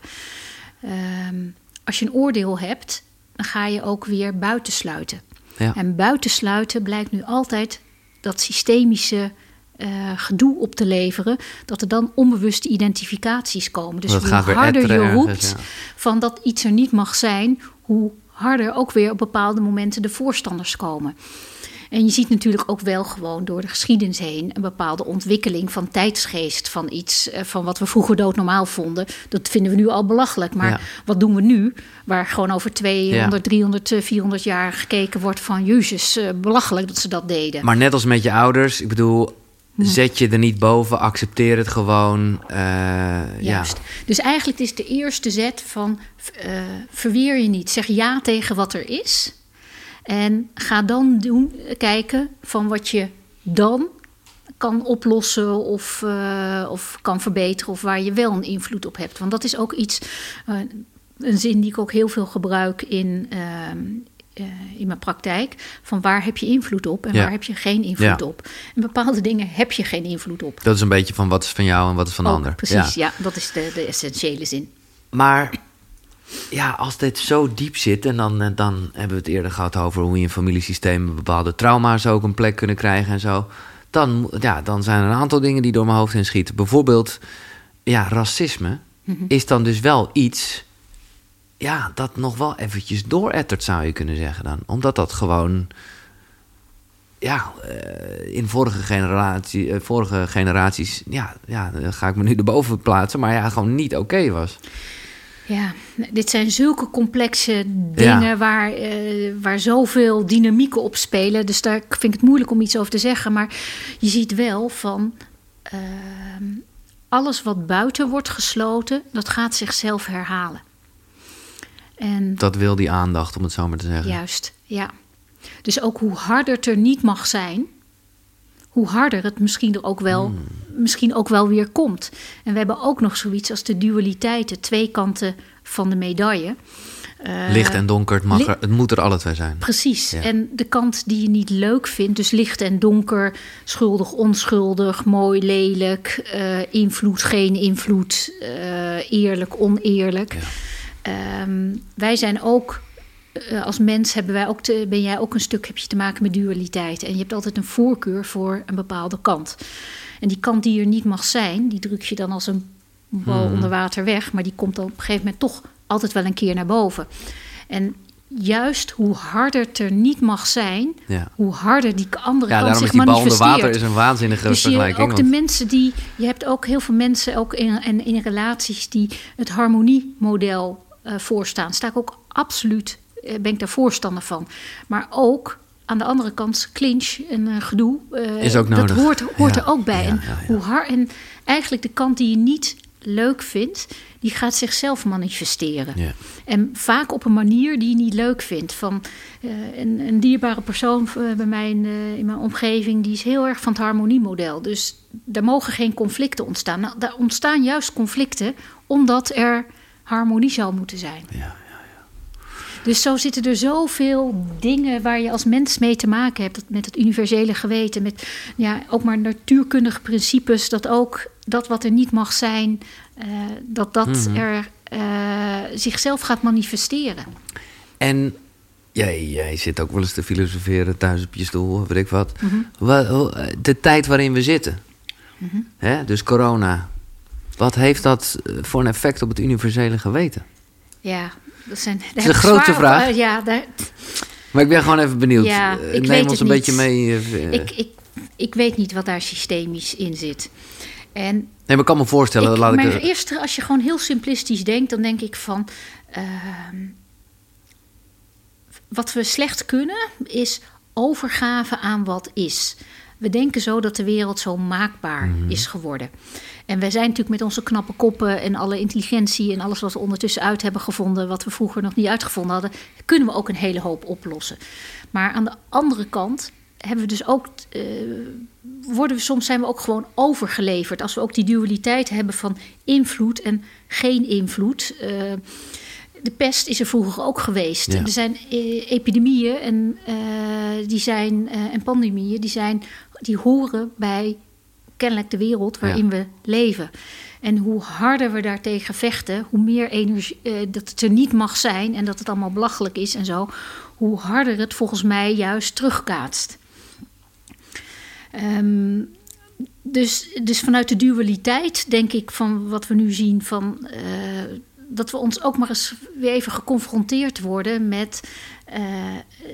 Ehm, als je een oordeel hebt, dan ga je ook weer buitensluiten. Ja. En buitensluiten blijkt nu altijd dat systemische gedoe op te leveren, dat er dan onbewuste identificaties komen. Dus hoe harder je roept ergens, van dat iets er niet mag zijn, hoe harder ook weer op bepaalde momenten de voorstanders komen. En je ziet natuurlijk ook wel gewoon door de geschiedenis heen een bepaalde ontwikkeling van tijdsgeest van iets eh, van wat we vroeger doodnormaal vonden. Dat vinden we nu al belachelijk. Maar Ja. wat doen we nu? Waar gewoon over 200, Ja. 300, eh, 400 jaar gekeken wordt van jezus, eh, belachelijk dat ze dat deden. Maar net als met je ouders, ik bedoel, zet je er niet boven, accepteer het gewoon. eh, ja. Juist. Dus eigenlijk is de eerste zet van eh, verweer je niet. Zeg ja tegen wat er is. En ga dan doen, kijken van wat je dan kan oplossen of, eh, of kan verbeteren of waar je wel een invloed op hebt. Want dat is ook iets, een zin die ik ook heel veel gebruik in, ehm, eh, in mijn praktijk. Van waar heb je invloed op en Ja. waar heb je geen invloed Ja. op. En bepaalde dingen heb je geen invloed op. Dat is een beetje van wat is van jou en wat is van de Ook, ander. Precies, Ja. ja. dat is de, de essentiële zin. Maar ja, als dit zo diep zit, en dan, eh, dan hebben we het eerder gehad over hoe je in familiesystemen bepaalde trauma's ook een plek kunnen krijgen en zo. Dan, ja, dan zijn er een aantal dingen die door mijn hoofd heen schieten. Bijvoorbeeld, ja, racisme Mhm. is dan dus wel iets, ja, dat nog wel eventjes doorettert, zou je kunnen zeggen dan. Omdat dat gewoon, ja, eh, in vorige, generatie, eh, vorige generaties, ja, ja, ga ik me nu erboven plaatsen, maar ja, gewoon niet oké was. Ja, dit zijn zulke complexe dingen Ja. waar, eh, waar zoveel dynamieken op spelen. Dus daar vind ik het moeilijk om iets over te zeggen. Maar je ziet wel van ehm, alles wat buiten wordt gesloten, dat gaat zichzelf herhalen. En Dat wil die aandacht, om het zo maar te zeggen. Juist, ja. Dus ook hoe harder het er niet mag zijn, hoe harder het misschien er ook wel, Hmm. misschien ook wel weer komt. En we hebben ook nog zoiets als de dualiteit, de twee kanten van de medaille. Eh, Licht en donker, het, mag er, het moet er alle twee zijn. Precies. Ja. En de kant die je niet leuk vindt, dus licht en donker, schuldig, onschuldig, mooi, lelijk, eh, invloed, geen invloed, eh, eerlijk, oneerlijk. Ja. Ehm, wij zijn ook, eh, als mens hebben wij ook te, ben jij ook een stuk, heb je te maken met dualiteit. En je hebt altijd een voorkeur voor een bepaalde kant. En die kant die er niet mag zijn, die druk je dan als een bal Mhm. onder water weg. Maar die komt dan op een gegeven moment toch altijd wel een keer naar boven. En juist hoe harder het er niet mag zijn, Ja. hoe harder die andere Ja, kant daarom zich is die bal onder manifesteert. water is een waanzinnige Dus vergelijking. ook de mensen die. Je hebt ook heel veel mensen ook in, in, in relaties die het harmoniemodel eh voorstaan. Sta ik ook absoluut, eh, ben ik daar voorstander van. Maar ook aan de andere kant, clinch en eh, gedoe. Is ook nodig. Dat hoort, hoort Ja, er ook bij. ja, en, ja. Hoe hard, en eigenlijk de kant die je niet leuk vindt, die gaat zichzelf manifesteren. Ja. En vaak op een manier die je niet leuk vindt. Van een, een dierbare persoon bij mij in, in mijn omgeving, die is heel erg van het harmoniemodel. Dus daar mogen geen conflicten ontstaan. Nou, daar ontstaan juist conflicten omdat er harmonie zou moeten zijn. Ja, Dus zo zitten er zoveel dingen waar je als mens mee te maken hebt. Met het universele geweten, met ja, ook maar natuurkundige principes. Dat ook dat wat er niet mag zijn, eh, dat dat Mhm. er eh, zichzelf gaat manifesteren. En Jij, jij zit ook wel eens te filosoferen thuis op je stoel, weet ik wat. Mhm. Wa- De tijd waarin we zitten. Mhm. Dus corona. Wat heeft dat eh, voor een effect op het universele geweten? Ja, dat zijn. is een grote vraag. eh, ja, daar, Maar ik ben gewoon even benieuwd. Ja, Eh, ik Neem weet ons een niet. beetje mee. ik, ik, ik weet niet wat daar systemisch in zit. En Nee, maar ik kan me voorstellen. ik, laat ik er- eerste, als je gewoon heel simplistisch denkt, dan denk ik van. ehm, wat we slecht kunnen, is overgave aan wat is. We denken zo dat de wereld zo maakbaar Mhm. is geworden. En wij zijn natuurlijk met onze knappe koppen en alle intelligentie en alles wat we ondertussen uit hebben gevonden, wat we vroeger nog niet uitgevonden hadden, kunnen we ook een hele hoop oplossen. Maar aan de andere kant hebben we dus ook, eh, worden we soms zijn we ook gewoon overgeleverd. Als we ook die dualiteit hebben van invloed en geen invloed. Eh, de pest is er vroeger ook geweest. Ja. Er zijn eh, epidemieën en, die zijn, en pandemieën die, zijn, die horen bij kennelijk de wereld waarin we leven. En hoe harder we daartegen vechten, hoe meer energie eh, dat het er niet mag zijn en dat het allemaal belachelijk is en zo, hoe harder het volgens mij juist terugkaatst. Ehm, dus, dus vanuit de dualiteit denk ik van wat we nu zien van eh, dat we ons ook maar eens weer even geconfronteerd worden met eh,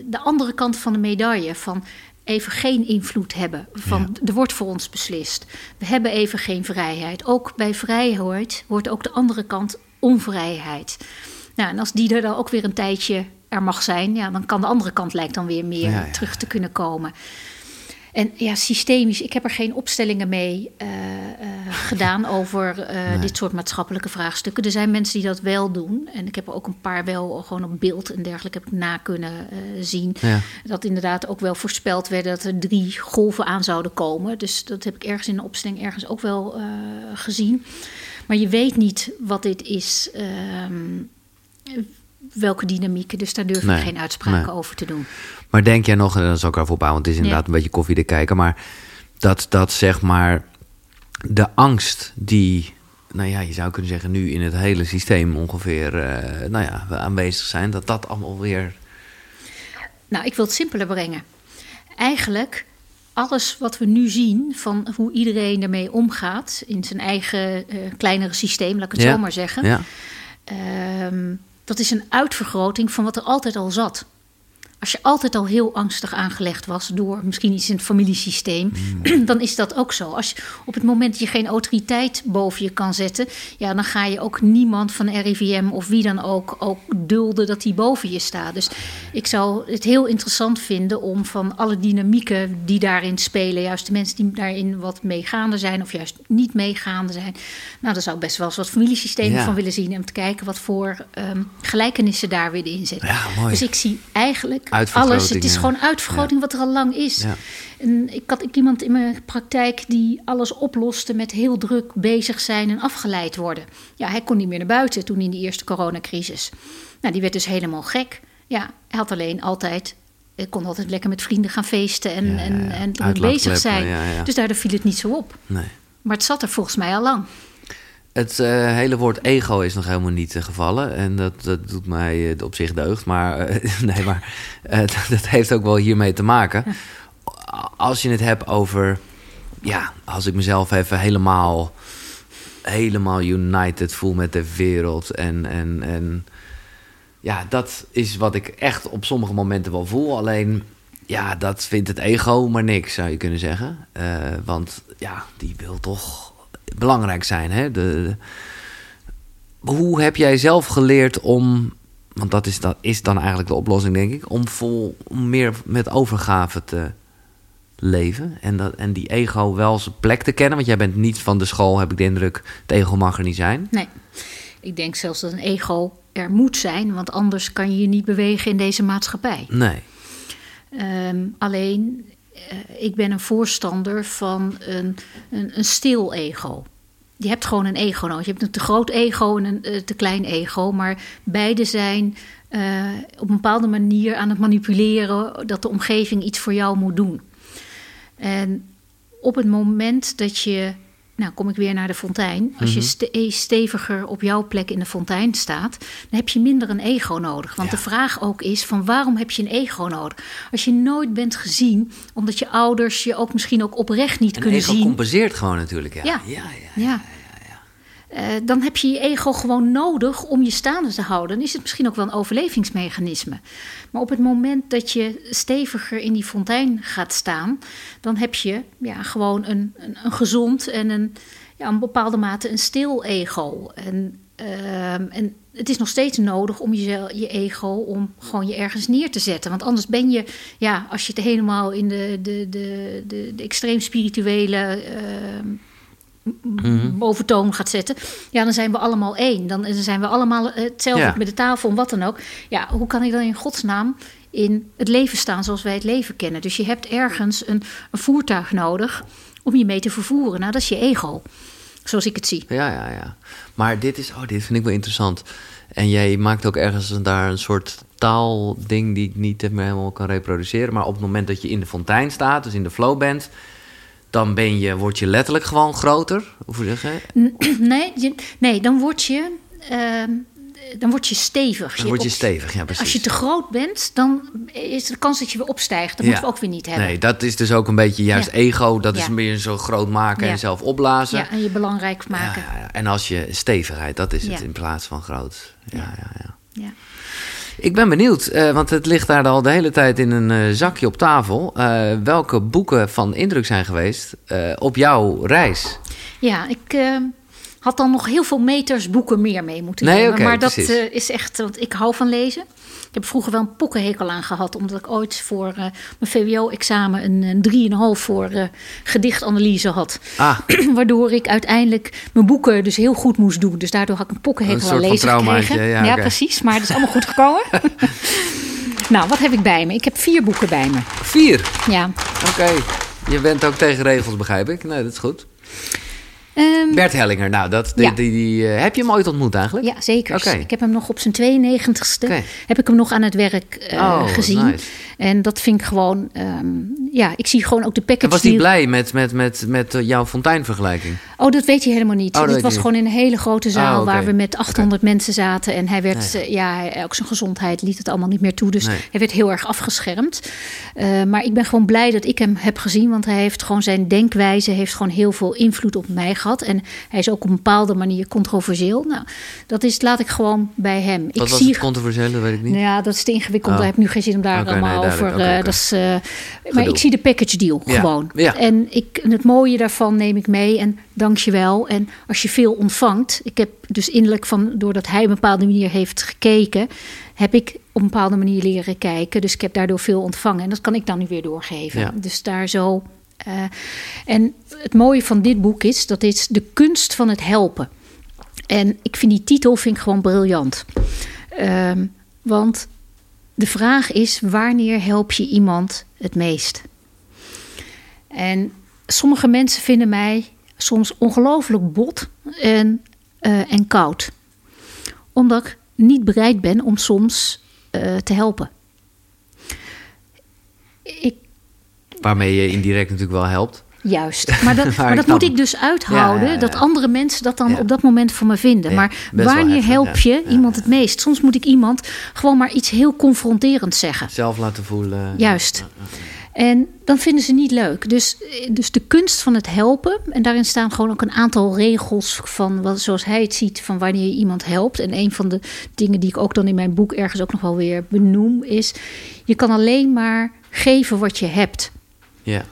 de andere kant van de medaille. Van even geen invloed hebben. Van er wordt voor ons beslist. We hebben even geen vrijheid. Ook bij vrijheid hoort ook de andere kant onvrijheid. Nou, en als die er dan ook weer een tijdje er mag zijn, ja, dan kan de andere kant lijkt dan weer meer Ja, ja. terug te kunnen komen. En ja, systemisch, ik heb er geen opstellingen mee eh, eh, gedaan over eh, Nee. dit soort maatschappelijke vraagstukken. Er zijn mensen die dat wel doen. En ik heb er ook een paar wel gewoon op beeld en dergelijke heb ik na kunnen zien. Ja. Dat inderdaad ook wel voorspeld werd dat er drie golven aan zouden komen. Dus dat heb ik ergens in de opstelling ergens ook wel gezien. Maar je weet niet wat dit is. Welke dynamieken. Dus daar durf Nee, ik geen uitspraken nee. over te doen. Maar denk jij nog, en dan zal ik ervoor ophouden, want het is inderdaad Ja. een beetje koffie te kijken, maar dat, dat zeg maar de angst die, nou ja, je zou kunnen zeggen nu in het hele systeem ongeveer, eh, nou ja, we aanwezig zijn, dat dat allemaal weer, Nou, ik wil het simpeler brengen. Eigenlijk, alles wat we nu zien van hoe iedereen ermee omgaat in zijn eigen eh, kleinere systeem, laat ik het Ja, zo maar zeggen. ja, Ehm, dat is een uitvergroting van wat er altijd al zat. Als je altijd al heel angstig aangelegd was door misschien iets in het familiesysteem, dan is dat ook zo. Als je, op het moment dat je geen autoriteit boven je kan zetten, ja, dan ga je ook niemand van RIVM of wie dan ook, ook dulden dat die boven je staat. Dus ik zou het heel interessant vinden om van alle dynamieken die daarin spelen, juist de mensen die daarin wat meegaande zijn of juist niet meegaande zijn, nou, daar zou ik best wel eens wat familiesystemen Ja. van willen zien en om te kijken wat voor ehm, gelijkenissen daar weer in zitten. Ja. Dus ik zie eigenlijk alles. Het is gewoon uitvergroting wat er al lang is. En ik had ook iemand in mijn praktijk die alles oploste met heel druk bezig zijn en afgeleid worden. Ja, hij kon niet meer naar buiten toen in die eerste coronacrisis. Nou, die werd dus helemaal gek. Ja, hij had alleen altijd. Hij kon altijd lekker met vrienden gaan feesten en, Ja, ja, en, ja. en bezig zijn. Dus daardoor viel het niet zo op. nee. Maar het zat er volgens mij al lang. Het eh, hele woord ego is nog helemaal niet eh, gevallen. En dat, dat doet mij eh, op zich deugd. Maar, nee, maar dat, dat heeft ook wel hiermee te maken. Als je het hebt over... Ja, als ik mezelf even helemaal... Helemaal united voel met de wereld. En, en, en ja, dat is wat ik echt op sommige momenten wel voel. Alleen, ja, dat vindt het ego maar niks, zou je kunnen zeggen. Want ja, die wil toch belangrijk zijn. Hè? De, hoe heb jij zelf geleerd om, want dat is, dat is dan eigenlijk de oplossing, denk ik, om, vol, om meer met overgave te leven en, dat, en die ego wel zijn plek te kennen? Want jij bent niet van de school, heb ik de indruk, het ego mag er niet zijn. Nee, ik denk zelfs dat een ego er moet zijn, want anders kan je je niet bewegen in deze maatschappij. Nee. Ehm, alleen, ik ben een voorstander van een, een, een stil ego. Je hebt gewoon een ego nodig. Je hebt een te groot ego en een eh, te klein ego. Maar beide zijn eh, op een bepaalde manier aan het manipuleren dat de omgeving iets voor jou moet doen. En op het moment dat je nou kom ik weer naar de fontein. Als je Mhm. eh, steviger op jouw plek in de fontein staat, dan heb je minder een ego nodig. Want Ja. de vraag ook is van waarom heb je een ego nodig? Als je nooit bent gezien, omdat je ouders je ook misschien ook oprecht niet Een kunnen ego zien. compenseert gewoon natuurlijk. Ja, Ja. ja, ja. Ja. Eh, dan heb je je ego gewoon nodig om je staande te houden. Dan is het misschien ook wel een overlevingsmechanisme. Maar op het moment dat je steviger in die fontein gaat staan, dan heb je ja, gewoon een, een, een gezond en een, ja, een bepaalde mate een stil ego. En, ehm, en het is nog steeds nodig om je, je ego om gewoon je ergens neer te zetten. Want anders ben je, ja, als je het helemaal in de, de, de, de, de extreem spirituele. ehm, Mhm. boventoon gaat zetten, ja, dan zijn we allemaal één. Dan zijn we allemaal eh, hetzelfde Ja. met de tafel en wat dan ook. Ja, hoe kan ik dan in godsnaam in het leven staan zoals wij het leven kennen? Dus je hebt ergens een, een voertuig nodig om je mee te vervoeren. Nou, dat is je ego, zoals ik het zie. Ja, ja, ja. Maar dit is, oh, dit vind ik wel interessant. En jij maakt ook ergens daar een soort taalding die ik niet meer helemaal kan reproduceren. Maar op het moment dat je in de fontein staat, dus in de flow bent, dan ben je, word je letterlijk gewoon groter. Hoe zeg je? Nee, je- nee dan word je. ehm, dan word je stevig. Dan word je stevig, ja precies. Als je te groot bent, dan is de kans dat je weer opstijgt. Dat Ja. moeten we ook weer niet hebben. Nee, dat is dus ook een beetje juist Ja. ego. Dat is Ja. beetje zo groot maken en zelf opblazen. Ja, en je belangrijk maken. En als je stevigheid, dat is het in plaats van groot. Ja, ja, ja. Ik ben benieuwd, eh, want het ligt daar al de hele tijd in een eh, zakje op tafel. eh, welke boeken van indruk zijn geweest op jouw reis? Ja, ik had dan nog heel veel meters boeken meer mee moeten Nee, nemen. maar dat is echt, want ik hou van lezen. Ik heb vroeger wel een pokkenhekel aan gehad, omdat ik ooit voor eh, mijn VWO-examen een, een 3,5 voor eh, gedichtanalyse had. Ah, Waardoor ik uiteindelijk mijn boeken dus heel goed moest doen. Dus daardoor had ik een pokkenhekel aan lezen gekregen. ja, oké. precies. Maar dat is allemaal goed gekomen. nou, wat heb ik bij me? Ik heb vier boeken bij me. vier. Ja. Oké. Je bent ook tegen regels, begrijp ik. Nee, dat is goed. Ehm, Bert Hellinger, nou, dat, die, Ja. die, die, eh, heb je hem ooit ontmoet eigenlijk? Ja, zeker. Ik heb hem nog op zijn 92ste. Oké. Heb ik hem nog aan het werk eh, Oh, gezien. nice. En dat vind ik gewoon... ehm, ja, ik zie gewoon ook de package En was hij blij met, met, met, met eh, jouw fonteinvergelijking? Oh, dat weet hij helemaal niet. Oh, Dit was gewoon in een hele grote zaal... Oké. waar we met 800 mensen zaten. En hij werd... Nee. ja, ook zijn gezondheid liet het allemaal niet meer toe. Dus Nee. hij werd heel erg afgeschermd. Maar ik ben gewoon blij dat ik hem heb gezien. Want hij heeft gewoon zijn denkwijze... heeft gewoon heel veel invloed op mij gehad. En hij is ook op een bepaalde manier controversieel. Nou, dat is, laat ik gewoon bij hem. Wat ik was zie het controversiële, weet ik niet. Nou ja, dat is te ingewikkeld. Oh. Daar heb ik nu geen zin om daar allemaal nee, over. duidelijk. eh, dat is, eh, maar Gedoe. ik zie de package deal Ja, gewoon. ja. En, ik, het mooie daarvan neem ik mee. En dank je wel. En als je veel ontvangt. Ik heb dus innerlijk van, doordat hij op een bepaalde manier heeft gekeken. Heb ik op een bepaalde manier leren kijken. Dus ik heb daardoor veel ontvangen. En dat kan ik dan nu weer doorgeven. Ja. Dus daar zo. Eh, en het mooie van dit boek is dat is de kunst van het helpen. En ik vind die titel vind ik gewoon briljant. Ehm, want de vraag is: wanneer help je iemand het meest? En sommige mensen vinden mij soms ongelooflijk bot en, eh, en koud. Omdat ik niet bereid ben om soms eh, te helpen. Ik Waarmee je indirect natuurlijk wel helpt. Juist. Maar dat, maar dat moet ik dus uithouden. Ja, ja, ja. Dat andere mensen dat dan op dat moment voor me vinden. Maar wanneer help je iemand het meest? Soms moet ik iemand gewoon maar iets heel confronterends zeggen. Zelf laten voelen. Juist. En dan vinden ze niet leuk. Dus, dus de kunst van het helpen. En daarin staan gewoon ook een aantal regels van wat, zoals hij het ziet van wanneer je iemand helpt. En een van de dingen die ik ook dan in mijn boek ergens ook nog wel weer benoem is: je kan alleen maar geven wat je hebt. Ja.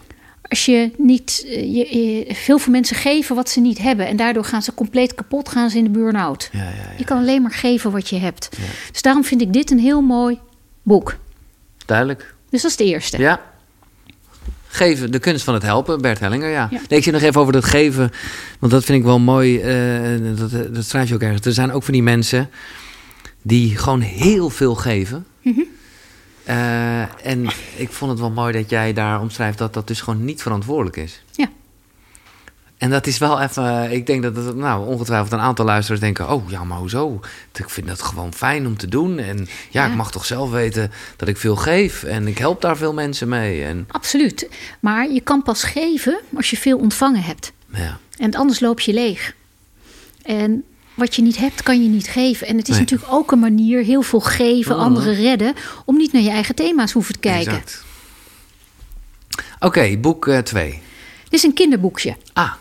Als je niet, eh, je, je- veel veel mensen geven wat ze niet hebben. En daardoor gaan ze compleet kapot, gaan ze in de burn-out. Ja, ja, ja. Je kan alleen maar geven wat je hebt. Dus daarom vind ik dit een heel mooi boek. Duidelijk. Dus dat is de eerste. Ja. Geven, de kunst van het helpen, Bert Hellinger, ja. Ja. Nee, ik zit nog even over dat geven, want dat vind ik wel mooi. eh, dat, dat schrijf je ook ergens. Er zijn ook van die mensen die gewoon heel veel geven. Mhm. Eh, en ik vond het wel mooi dat jij daar omschrijft dat dat dus gewoon niet verantwoordelijk is. Ja. En dat is wel even, ik denk dat het, nou, ongetwijfeld een aantal luisteraars denken: oh ja, maar hoezo? Ik vind dat gewoon fijn om te doen. En ja, Ja. ik mag toch zelf weten dat ik veel geef en ik help daar veel mensen mee. En Absoluut. Maar je kan pas geven als je veel ontvangen hebt. ja, En anders loop je leeg. En wat je niet hebt, kan je niet geven. En het is Nee. natuurlijk ook een manier, heel veel geven, Oh. anderen redden, om niet naar je eigen thema's hoeven te kijken. Exact. Oké, boek 2. Dit is een kinderboekje. ah,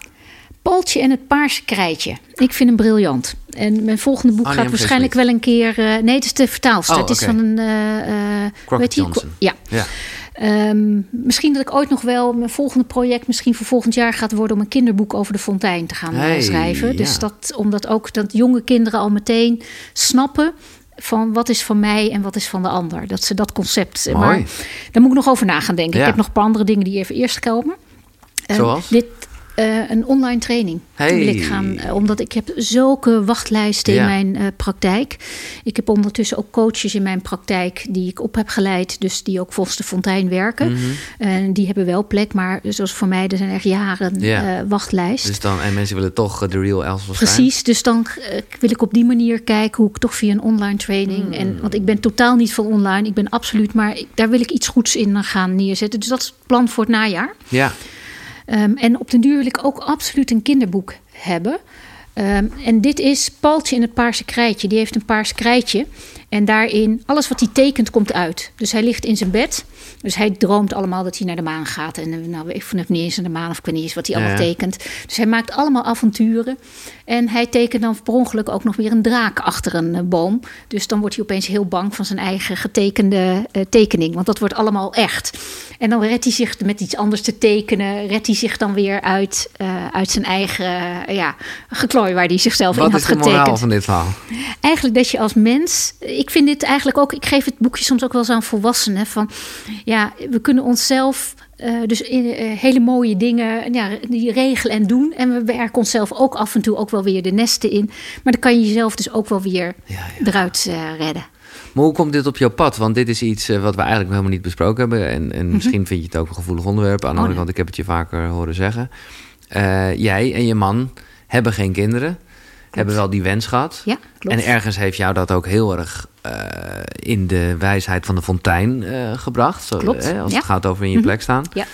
Paultje en het paarse krijtje. Ik vind hem briljant. En mijn volgende boek gaat waarschijnlijk wel een keer... eh, nee, het is de vertaalster. Oh, het is van een... eh, eh, die? Johnson. Ja. ja. Ehm, misschien dat ik ooit nog wel... Mijn volgende project misschien voor volgend jaar gaat worden... om een kinderboek over de fontein te gaan eh, Hey, schrijven. ja. Dus dat, omdat ook dat jonge kinderen al meteen snappen... van wat is van mij en wat is van de ander. Dat ze dat concept... Mooi. Maar daar moet ik nog over na gaan denken. Ja. Ik heb nog een paar andere dingen die even eerst komen. Eh, Zoals? Dit, eh, een online training Hey. wil ik gaan. eh, omdat ik heb zulke wachtlijsten Ja. in mijn eh, praktijk. Ik heb ondertussen ook coaches in mijn praktijk die ik op heb geleid. Dus die ook volgens de fontein werken. Mhm. En die hebben wel plek. Maar zoals voor mij, er zijn echt jaren Ja. wachtlijst. Dus dan, en mensen willen toch de real zijn. Precies, dus dan wil ik op die manier kijken hoe ik toch via een online training. Hmm. En, want ik ben totaal niet van online, ik ben absoluut, maar ik- daar wil ik iets goeds in gaan neerzetten. Dus dat is het plan voor het najaar. Ja, Ehm, en op den duur wil ik ook absoluut een kinderboek hebben. Ehm, en dit is Paultje in het paarse krijtje. Die heeft een paars krijtje. En daarin, alles wat hij tekent, komt uit. Dus hij ligt in zijn bed. Dus hij droomt allemaal dat hij naar de maan gaat. En eh, nou, ik vond het niet eens naar de maan of ik weet niet eens wat hij allemaal tekent. Dus hij maakt allemaal avonturen. En hij tekent dan per ongeluk ook nog weer een draak achter een eh, boom. Dus dan wordt hij opeens heel bang van zijn eigen getekende eh, tekening. Want dat wordt allemaal echt. En dan redt hij zich met iets anders te tekenen. Redt hij zich dan weer uit, uit zijn eigen ja, geklooi waar hij zichzelf in wat had is de getekend. moraal van dit verhaal? Eigenlijk dat je als mens. Ik vind dit eigenlijk ook. Ik geef het boekje soms ook wel eens aan volwassenen. Van ja, we kunnen onszelf. eh, dus in, eh, hele mooie dingen ja, die regelen en doen. En we werken onszelf ook af en toe ook wel weer de nesten in. Maar dan kan je jezelf dus ook wel weer Ja, ja. eruit eh, redden. Maar hoe komt dit op jouw pad? Want dit is iets wat we eigenlijk helemaal niet besproken hebben. En, en misschien vind je het ook een gevoelig onderwerp. Aan de Mhm. Oh, andere kant, ik heb het je vaker horen zeggen. Jij en je man hebben geen kinderen. Hebben wel die wens gehad. Ja, klopt. En ergens heeft jou dat ook heel erg eh, in de wijsheid van de fontein eh, gebracht. Zo, Klopt, hè, als ja. het gaat over in je Mhm. plek staan. Ja.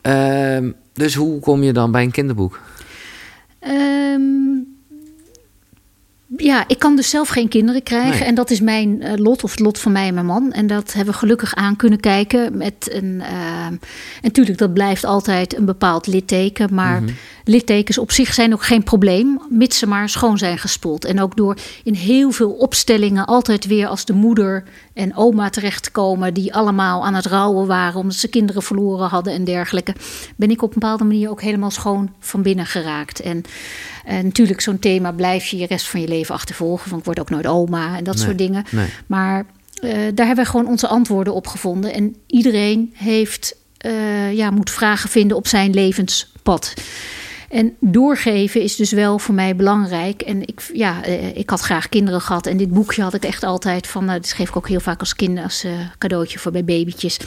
Ehm, dus hoe kom je dan bij een kinderboek? Ehm, ja, ik kan dus zelf geen kinderen krijgen. Nee. En dat is mijn eh, lot, of het lot van mij en mijn man. En dat hebben we gelukkig aan kunnen kijken. Met een, ehm, en natuurlijk, dat blijft altijd een bepaald litteken. Maar Mhm. littekens op zich zijn ook geen probleem. Mits ze maar schoon zijn gespoeld. En ook door in heel veel opstellingen altijd weer als de moeder en oma terecht te komen. Die allemaal aan het rouwen waren omdat ze kinderen verloren hadden en dergelijke. Ben ik op een bepaalde manier ook helemaal schoon van binnen geraakt. En, en natuurlijk, zo'n thema blijf je je rest van je leven achtervolgen. Van ik word ook nooit oma en dat Nee, soort dingen. nee. Maar eh, daar hebben we gewoon onze antwoorden op gevonden. En iedereen heeft, eh, ja, moet vragen vinden op zijn levenspad. En doorgeven is dus wel voor mij belangrijk. En ik, ja, eh, ik had graag kinderen gehad. En dit boekje had ik echt altijd van. Nou, dit geef ik ook heel vaak als kind, als cadeautje voor bij babytjes.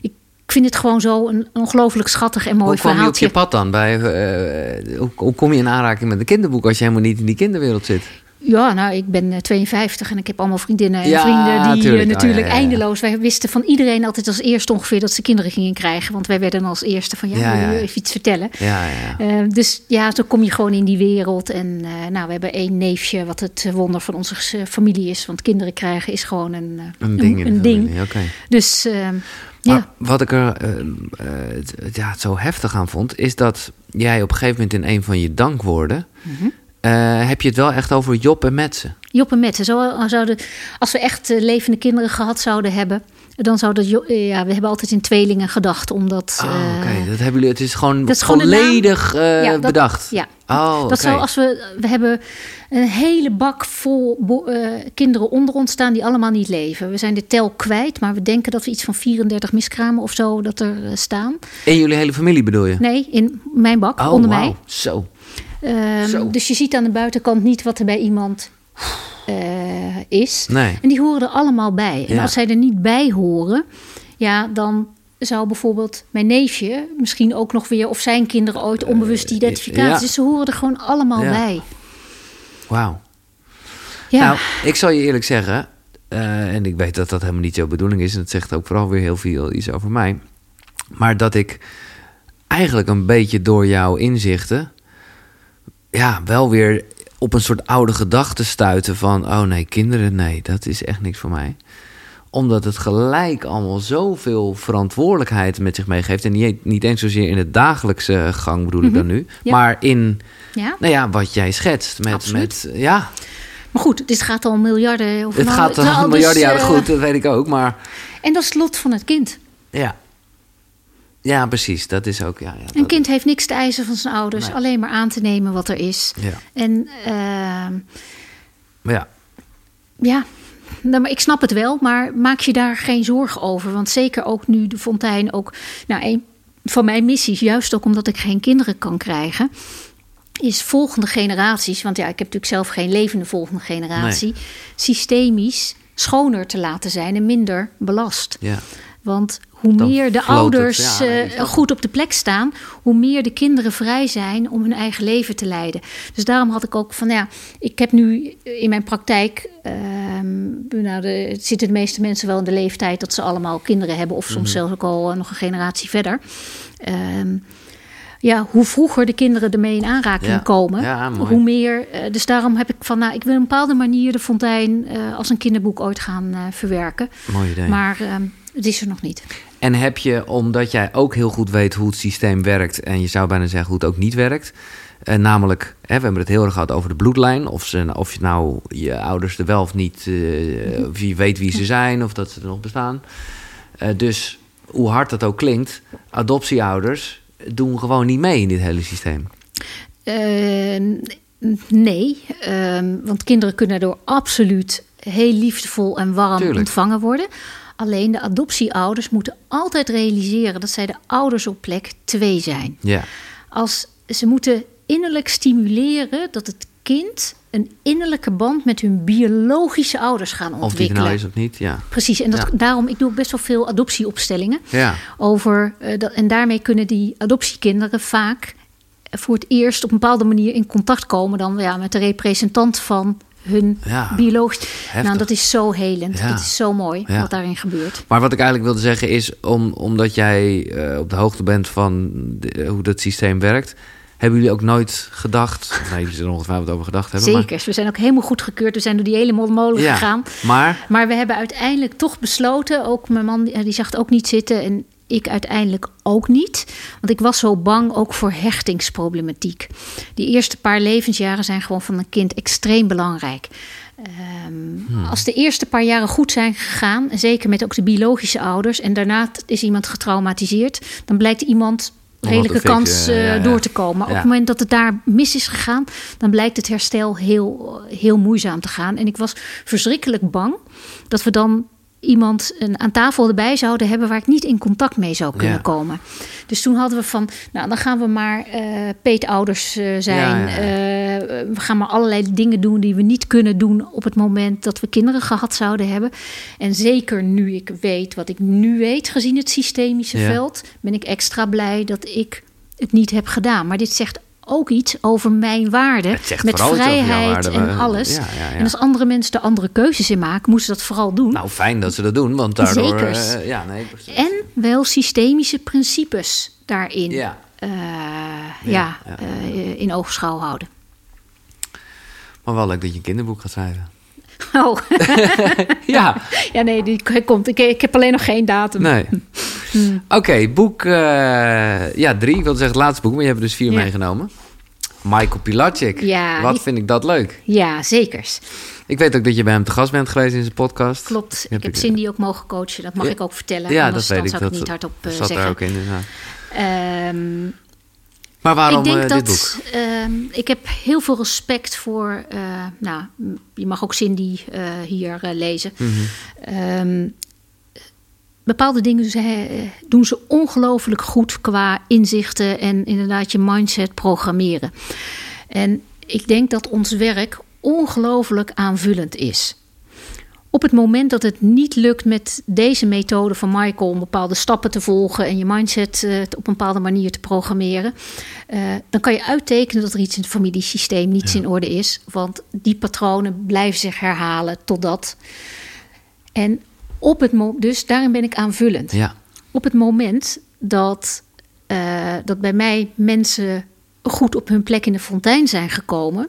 Ik vind het gewoon zo een ongelooflijk schattig en mooi hoe kwam je op je pad dan? Bij, eh, hoe, hoe kom je in aanraking met een kinderboek als je helemaal niet in die kinderwereld zit? Ja, nou, ik ben eh, 52 en ik heb allemaal vriendinnen en Ja, vrienden die tuurlijk. eh, natuurlijk Oh, ja, ja, ja. eindeloos. Wij wisten van iedereen altijd als eerste ongeveer dat ze kinderen gingen krijgen. Want wij werden als eerste van ja, wil je even iets vertellen. Ja, ja, ja. Eh, dus ja, zo kom je gewoon in die wereld. En eh, nou, we hebben één neefje, wat het wonder van onze eh, familie is. Want kinderen krijgen is gewoon een, eh, Een ding. in een ding. familie. Dus Maar ja, wat ik er eh, eh, ja, zo heftig aan vond, is dat jij op een gegeven moment in een van je dankwoorden. Mhm. eh, heb je het wel echt over Job en Metze? Job en Mette. Zo, zouden, als we echt levende kinderen gehad zouden hebben, dan zou dat. Eh, Ja, we hebben altijd in tweelingen gedacht, omdat. Oh, eh, oké. Dat hebben jullie. Het is gewoon dat is gewoon naam. volledig eh, Ja, dat- bedacht. Ja, Oh, dat zou als we. We hebben een hele bak vol bo- eh, kinderen onder ons staan die allemaal niet leven. We zijn de tel kwijt, maar we denken dat we iets van 34 miskramen of zo dat er eh, staan. In jullie hele familie bedoel je? Nee, in mijn bak, Oh, onder wauw. mij. Zo. Zo. dus je ziet aan de buitenkant niet wat er bij iemand eh, is. Nee. En die horen er allemaal bij. En Ja. als zij er niet bij horen, ja, dan zou bijvoorbeeld mijn neefje misschien ook nog weer, of zijn kinderen ooit onbewust die identificatie. ja. Dus ze horen er gewoon allemaal Ja. bij. Wauw. Ja, Nou, ik zal je eerlijk zeggen, eh, en ik weet dat dat helemaal niet jouw bedoeling is, en het zegt ook vooral weer heel veel iets over mij, maar dat ik eigenlijk een beetje door jouw inzichten ja, wel weer op een soort oude gedachte stuiten van... oh nee, kinderen, nee, dat is echt niks voor mij. Omdat het gelijk allemaal zoveel verantwoordelijkheid met zich meegeeft. En niet, niet eens zozeer in de dagelijkse gang bedoel ik dan nu. Mhm. Ja. Maar in, Ja? nou ja, wat jij schetst. Met, Absoluut. met, ja, Maar goed, dit gaat al miljarden. Of het nou, gaat nou, al dus, miljarden jaren eh, goed, dat weet ik ook. Maar En dat is het lot van het kind. ja, ja precies. Dat is ook, ja. ja Een kind heeft niks te eisen van zijn ouders. Nee. Alleen maar aan te nemen wat er is. Ja, En ehm, maar ja. ja, nou, maar ik snap het wel. Maar maak je daar geen zorgen over. Want zeker ook nu de fontein ook... Nou, een van mijn missies, juist ook omdat ik geen kinderen kan krijgen... is volgende generaties... want ja, ik heb natuurlijk zelf geen levende volgende generatie... systemisch schoner te laten zijn en minder belast. ja. Want hoe Dan meer de het, ouders ja, eh, het. goed op de plek staan, hoe meer de kinderen vrij zijn om hun eigen leven te leiden. Dus daarom had ik ook van ja, ik heb nu in mijn praktijk, ehm, nou, de, zitten de meeste mensen wel in de leeftijd dat ze allemaal kinderen hebben, of soms Mhm. zelfs ook al eh, nog een generatie verder. Ehm, ja, hoe vroeger de kinderen ermee in aanraking Ja. komen, Ja, hoe meer. eh, dus daarom heb ik van, nou, ik wil op een bepaalde manier de fontein als een kinderboek ooit gaan verwerken. Mooi idee. Maar ehm, het is er nog niet. En heb je, omdat jij ook heel goed weet hoe het systeem werkt... en je zou bijna zeggen hoe het ook niet werkt... eh, namelijk, hè, we hebben het heel erg gehad over de bloedlijn... of, ze, of je nou je ouders er wel of niet... eh, of je weet wie ze zijn of dat ze er nog bestaan. Eh, dus hoe hard dat ook klinkt... adoptieouders doen gewoon niet mee in dit hele systeem. Eh, nee, ehm, want kinderen kunnen door absoluut heel liefdevol en warm Tuurlijk. ontvangen worden. Alleen de adoptieouders moeten altijd realiseren dat zij de ouders op plek 2 zijn. Ja, Als ze moeten innerlijk stimuleren dat het kind een innerlijke band met hun biologische ouders gaan of die ontwikkelen. nou is of niet, ja. Precies, en dat, Ja. daarom ik doe ook best wel veel adoptieopstellingen Ja, over eh, dat, en daarmee kunnen die adoptiekinderen vaak voor het eerst op een bepaalde manier in contact komen dan ja, met de representant van hun Ja. Nou, dat is zo helend. Ja. Dat is zo mooi Ja. wat daarin gebeurt. Maar wat ik eigenlijk wilde zeggen is, om, omdat jij eh, op de hoogte bent van de- hoe dat systeem werkt, hebben jullie ook nooit gedacht, nou, jullie zullen er ongetwijfeld over gedacht hebben, Zeker. We zijn ook helemaal goed gekeurd. We zijn door die hele molen gegaan. maar Maar we hebben uiteindelijk toch besloten, ook mijn man eh, die zag het ook niet zitten en ik uiteindelijk ook niet. Want ik was zo bang ook voor hechtingsproblematiek. Die eerste paar levensjaren zijn gewoon van een kind extreem belangrijk. Ehm, Als de eerste paar jaren goed zijn gegaan, en zeker met ook de biologische ouders, en daarna is iemand getraumatiseerd, dan blijkt iemand redelijke kans eh, ja, ja. door te komen. Maar Ja. op het moment dat het daar mis is gegaan, dan blijkt het herstel heel, heel moeizaam te gaan. En ik was verschrikkelijk bang dat we dan iemand een, aan tafel erbij zouden hebben waar ik niet in contact mee zou kunnen Ja. komen. Dus toen hadden we van, nou dan gaan we maar eh peetouders eh, zijn. Ja, ja, ja. Eh, we gaan maar allerlei dingen doen die we niet kunnen doen op het moment dat we kinderen gehad zouden hebben. En zeker nu ik weet wat ik nu weet, gezien het systemische veld, ben ik extra blij dat ik het niet heb gedaan. Maar dit zegt ook iets over mijn waarde. Met vrijheid waarde, en alles. ja, ja, ja. En als andere mensen er andere keuzes in maken, moeten ze dat vooral doen. nou fijn dat ze dat doen, want daardoor... Eh, ja, nee, precies. en wel systemische principes daarin Ja, eh, ja. eh, in oogschouw houden. maar wel leuk dat je een kinderboek gaat schrijven. Oh, Ja, ja, nee, die komt. Ik, ik heb alleen nog geen datum. nee. Hmm. Oké, boek eh, ja, drie. Ik wilde zeggen het laatste boek, maar je hebt er dus vier Ja. meegenomen. Michael Pilatschik. Ja, Wat vind ik dat leuk. Ja, zekers. Ik weet ook dat je bij hem te gast bent geweest in zijn podcast. Klopt. Heb Ik heb ik- Cindy ook mogen coachen. Dat mag Ja. ik ook vertellen. Ja, Anders dat weet ik. zou ik niet hardop eh, zat zeggen. daar ook in. Ehm, Maar waarom ik denk eh, dat boek? ehm, ik heb heel veel respect voor. eh, nou, je mag ook Cindy eh, hier lezen. Mhm. Ehm, bepaalde dingen ze, doen ze ongelooflijk goed qua inzichten en inderdaad je mindset programmeren. En ik denk dat ons werk ongelooflijk aanvullend is. Op het moment dat het niet lukt met deze methode van Michael om bepaalde stappen te volgen en je mindset eh, op een bepaalde manier te programmeren, eh, dan kan je uittekenen dat er iets in het familiesysteem niet in orde is. Want die patronen blijven zich herhalen totdat. En op het dus daarin ben ik aanvullend. Ja, Op het moment dat, eh, dat bij mij mensen goed op hun plek in de fontein zijn gekomen,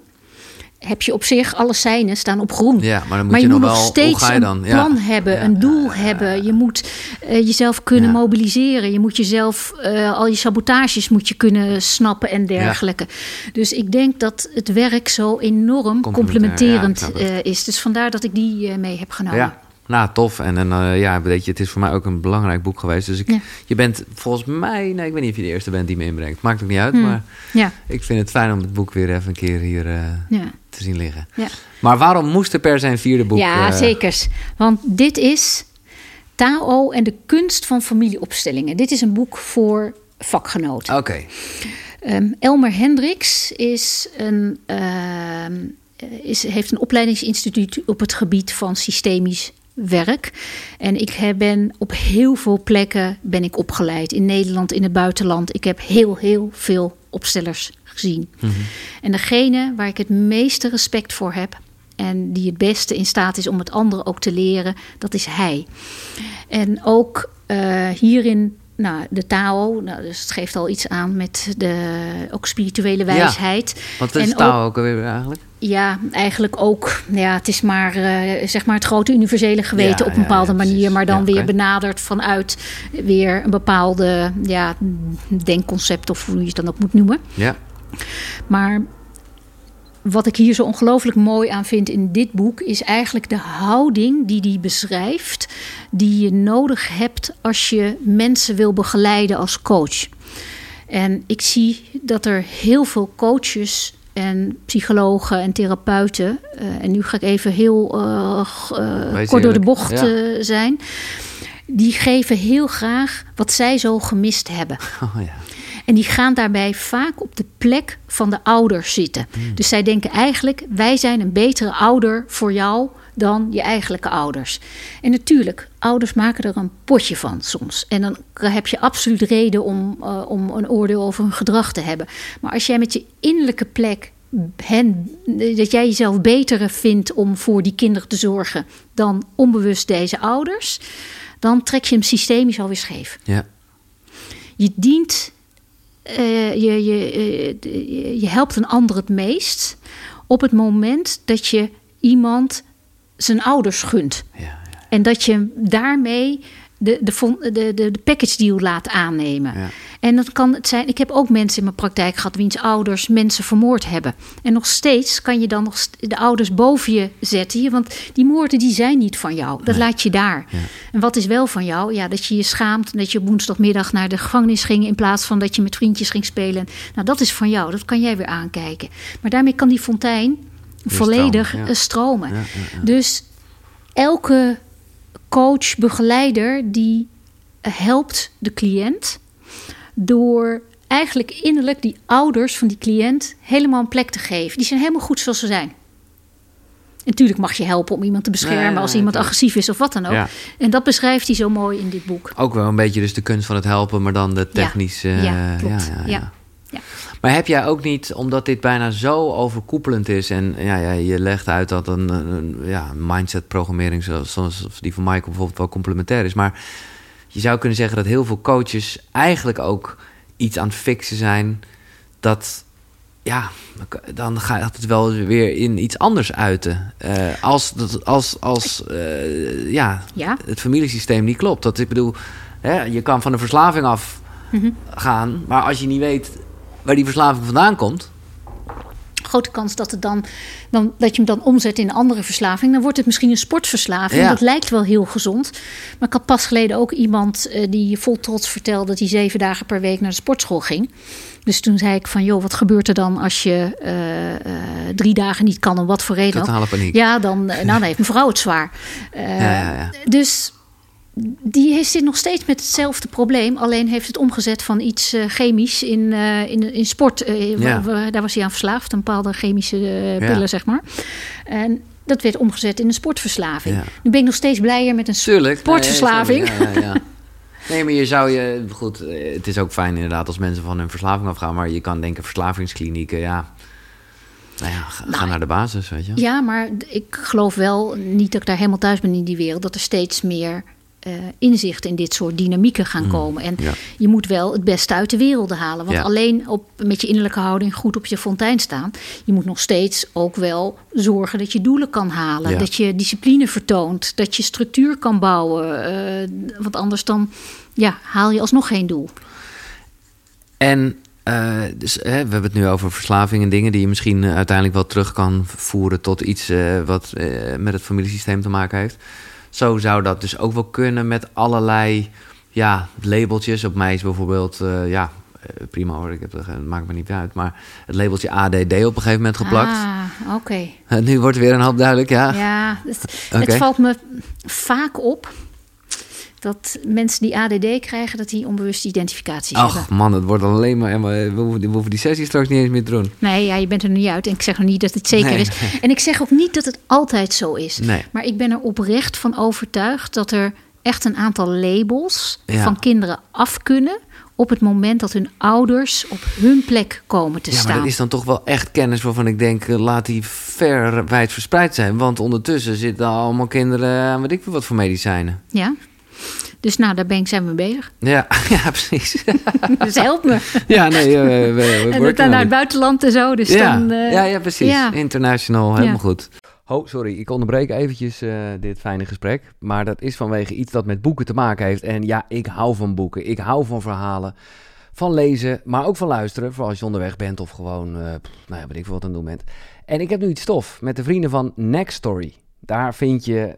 heb je op zich alle seinen staan op groen. Ja, maar dan moet je, nog, wel, steeds ga je dan? een Ja. plan hebben, Ja, een doel hebben. Je moet eh, jezelf kunnen mobiliseren. Je moet jezelf, eh, al je sabotages moet je kunnen snappen en dergelijke. Dus ik denk dat het werk zo enorm complementerend eh, is. Dus vandaar dat ik die mee heb genomen. Nou tof. En, en eh, ja, weet je, het is voor mij ook een belangrijk boek geweest. Dus ik, Ja. je bent volgens mij, nee, ik weet niet of je de eerste bent die me inbrengt. Maakt ook niet uit, Hmm. maar Ja, ik vind het fijn om het boek weer even een keer hier eh, ja. te zien liggen. Ja. Maar waarom moest er per zijn vierde boek? Ja, eh, zekers. Want dit is Tao en de kunst van familieopstellingen. Dit is een boek voor vakgenoten. Oké, Ehm, Elmer Hendricks is een, ehm, is, heeft een opleidingsinstituut op het gebied van systemisch werk. En ik ben op heel veel plekken ben ik opgeleid. In Nederland, in het buitenland. Ik heb heel, heel veel opstellers gezien. En degene waar ik het meeste respect voor heb... en die het beste in staat is om het anderen ook te leren... dat is hij. En ook eh, hierin, nou, de Tao, nou, dus het geeft al iets aan met de ook spirituele wijsheid. wat is En taal ook alweer eigenlijk? Ja, eigenlijk ook. Ja, het is maar, eh, zeg maar het grote universele geweten Ja, op een ja, bepaalde ja, manier, maar dan weer benaderd vanuit weer een bepaalde ja, denkconcept of hoe je het dan ook moet noemen. Ja, Maar wat ik hier zo ongelooflijk mooi aan vind in dit boek is eigenlijk de houding die hij beschrijft, die je nodig hebt als je mensen wil begeleiden als coach. En ik zie dat er heel veel coaches en psychologen en therapeuten, eh, en nu ga ik even heel eh, eh, kort door de bocht Ja. zijn, die geven heel graag wat zij zo gemist hebben. oh ja. En die gaan daarbij vaak op de plek van de ouder zitten. Dus zij denken eigenlijk: wij zijn een betere ouder voor jou dan je eigenlijke ouders. En natuurlijk, ouders maken er een potje van soms. En dan heb je absoluut reden om, eh, om een oordeel over hun gedrag te hebben. Maar als jij met je innerlijke plek hen, dat jij jezelf beter vindt om voor die kinderen te zorgen dan onbewust deze ouders, dan trek je hem systemisch alweer scheef. ja. Je dient, eh, je, je, eh, je- je helpt een ander het meest op het moment dat je iemand zijn ouders gunt. ja. En dat je daarmee de, de, de, de, de package deal laat aannemen. Ja. En dat kan het zijn. Ik heb ook mensen in mijn praktijk gehad wiens ouders mensen vermoord hebben. En nog steeds kan je dan nog de ouders boven je zetten. hier, Want die moorden die zijn niet van jou. Dat laat je daar. Ja. En wat is wel van jou? Ja, dat je je schaamt dat je op woensdagmiddag naar de gevangenis ging in plaats van dat je met vriendjes ging spelen. Nou, dat is van jou. Dat kan jij weer aankijken. Maar daarmee kan die fontein volledig stromen, eh, stromen. Dus elke coach, begeleider die helpt de cliënt door eigenlijk innerlijk die ouders van die cliënt helemaal een plek te geven. Die zijn helemaal goed zoals ze zijn. En natuurlijk mag je helpen om iemand te beschermen Nee, nee, als iemand agressief is of wat dan ook. Ja. En dat beschrijft hij zo mooi in dit boek. Ook wel een beetje dus de kunst van het helpen, maar dan de technische... ja, eh, klopt. ja, Ja. ja. Ja. Maar heb jij ook niet, omdat dit bijna zo overkoepelend is... en ja, ja, je legt uit dat een, een ja, een mindset-programmering... zoals die van Michael bijvoorbeeld wel complementair is... maar je zou kunnen zeggen dat heel veel coaches eigenlijk ook iets aan het fixen zijn... dat, ja, dan gaat het wel weer in iets anders uiten. Eh, als dat- als, als eh, ja, Ja. het familiesysteem niet klopt. Dat ik bedoel, hè, je kan van de verslaving af Mhm. gaan... maar als je niet weet waar die verslaving vandaan komt... Grote kans dat, het dan, dan, dat je hem dan omzet in een andere verslaving. Dan wordt het misschien een sportverslaving. Ja. Dat lijkt wel heel gezond. Maar ik had pas geleden ook iemand eh, die vol trots vertelde... dat hij zeven dagen per week naar de sportschool ging. Dus toen zei ik van, joh, wat gebeurt er dan als je eh, eh, drie dagen niet kan? Om wat voor reden? Totale paniek. Ja, dan, nou, dan heeft mevrouw het zwaar. Ja, ja, ja. Dus die zit nog steeds met hetzelfde probleem. Alleen heeft het omgezet van iets eh, chemisch in, eh, in, in sport. eh, Ja. daar was hij aan verslaafd, een bepaalde chemische Ja. pillen, zeg maar. En dat werd omgezet in een sportverslaving. Ja. Nu ben ik nog steeds blijer met een Tuurlijk. sportverslaving. Nee, ja, ja, ja. Nee, maar je zou je... Goed, het is ook fijn inderdaad als mensen van hun verslaving afgaan... maar je kan denken verslavingsklinieken, ja... Nou ja, ga, ga naar de basis, weet je. Ja, maar ik geloof wel, niet dat ik daar helemaal thuis ben in die wereld... dat er steeds meer eh, inzicht in dit soort dynamieken gaan komen. En ja. je moet wel het beste uit de werelden halen. Want Ja. alleen op, met je innerlijke houding goed op je fontein staan. Je moet nog steeds ook wel zorgen dat je doelen kan halen. Ja. Dat je discipline vertoont. Dat je structuur kan bouwen. eh, want anders dan ja, haal je alsnog geen doel. En eh, dus, hè, we hebben het nu over verslaving en dingen die je misschien uiteindelijk wel terug kan voeren tot iets wat met het familiesysteem te maken heeft. Zo zou dat dus ook wel kunnen met allerlei ja, labeltjes. Op mij is bijvoorbeeld, eh, ja, eh, prima hoor, ik heb, het het maakt me niet uit. Maar het labeltje ADD op een gegeven moment geplakt. Ah, oké. Eh, nu wordt weer een hoop duidelijk, ja. Ja, het, Oké. het valt me vaak op dat mensen die ADD krijgen, dat die onbewuste identificaties hebben. Ach man, het wordt alleen maar... We hoeven, we hoeven die sessie straks niet eens meer te doen. Nee, ja, je bent er niet uit. En ik zeg nog niet dat het zeker Nee. is. En ik zeg ook niet dat het altijd zo is. Nee. Maar ik ben er oprecht van overtuigd dat er echt een aantal labels Ja. van kinderen af kunnen. op het moment dat hun ouders op hun plek komen te Ja, maar staan. dat is dan toch wel echt kennis waarvan ik denk, eh, laat die ver wijd verspreid zijn. Want ondertussen zitten allemaal kinderen weet ik veel wat voor medicijnen. Ja. Dus nou, daar ben ik, zijn we mee bezig. Ja, ja precies. Dus help me. ja, nee, we, we, en dat dan naar het buitenland en zo. Dus ja. dan, eh, ja, ja, precies. ja. International, helemaal Ja. goed. Oh, sorry, ik onderbreek eventjes eh, dit fijne gesprek. Maar dat is vanwege iets dat met boeken te maken heeft. En ja, ik hou van boeken. Ik hou van verhalen. Van lezen, maar ook van luisteren. Vooral als je onderweg bent of gewoon, eh, nou ja, weet ik veel wat aan het doen bent. En ik heb nu iets stof met de vrienden van Next Story. Daar vind je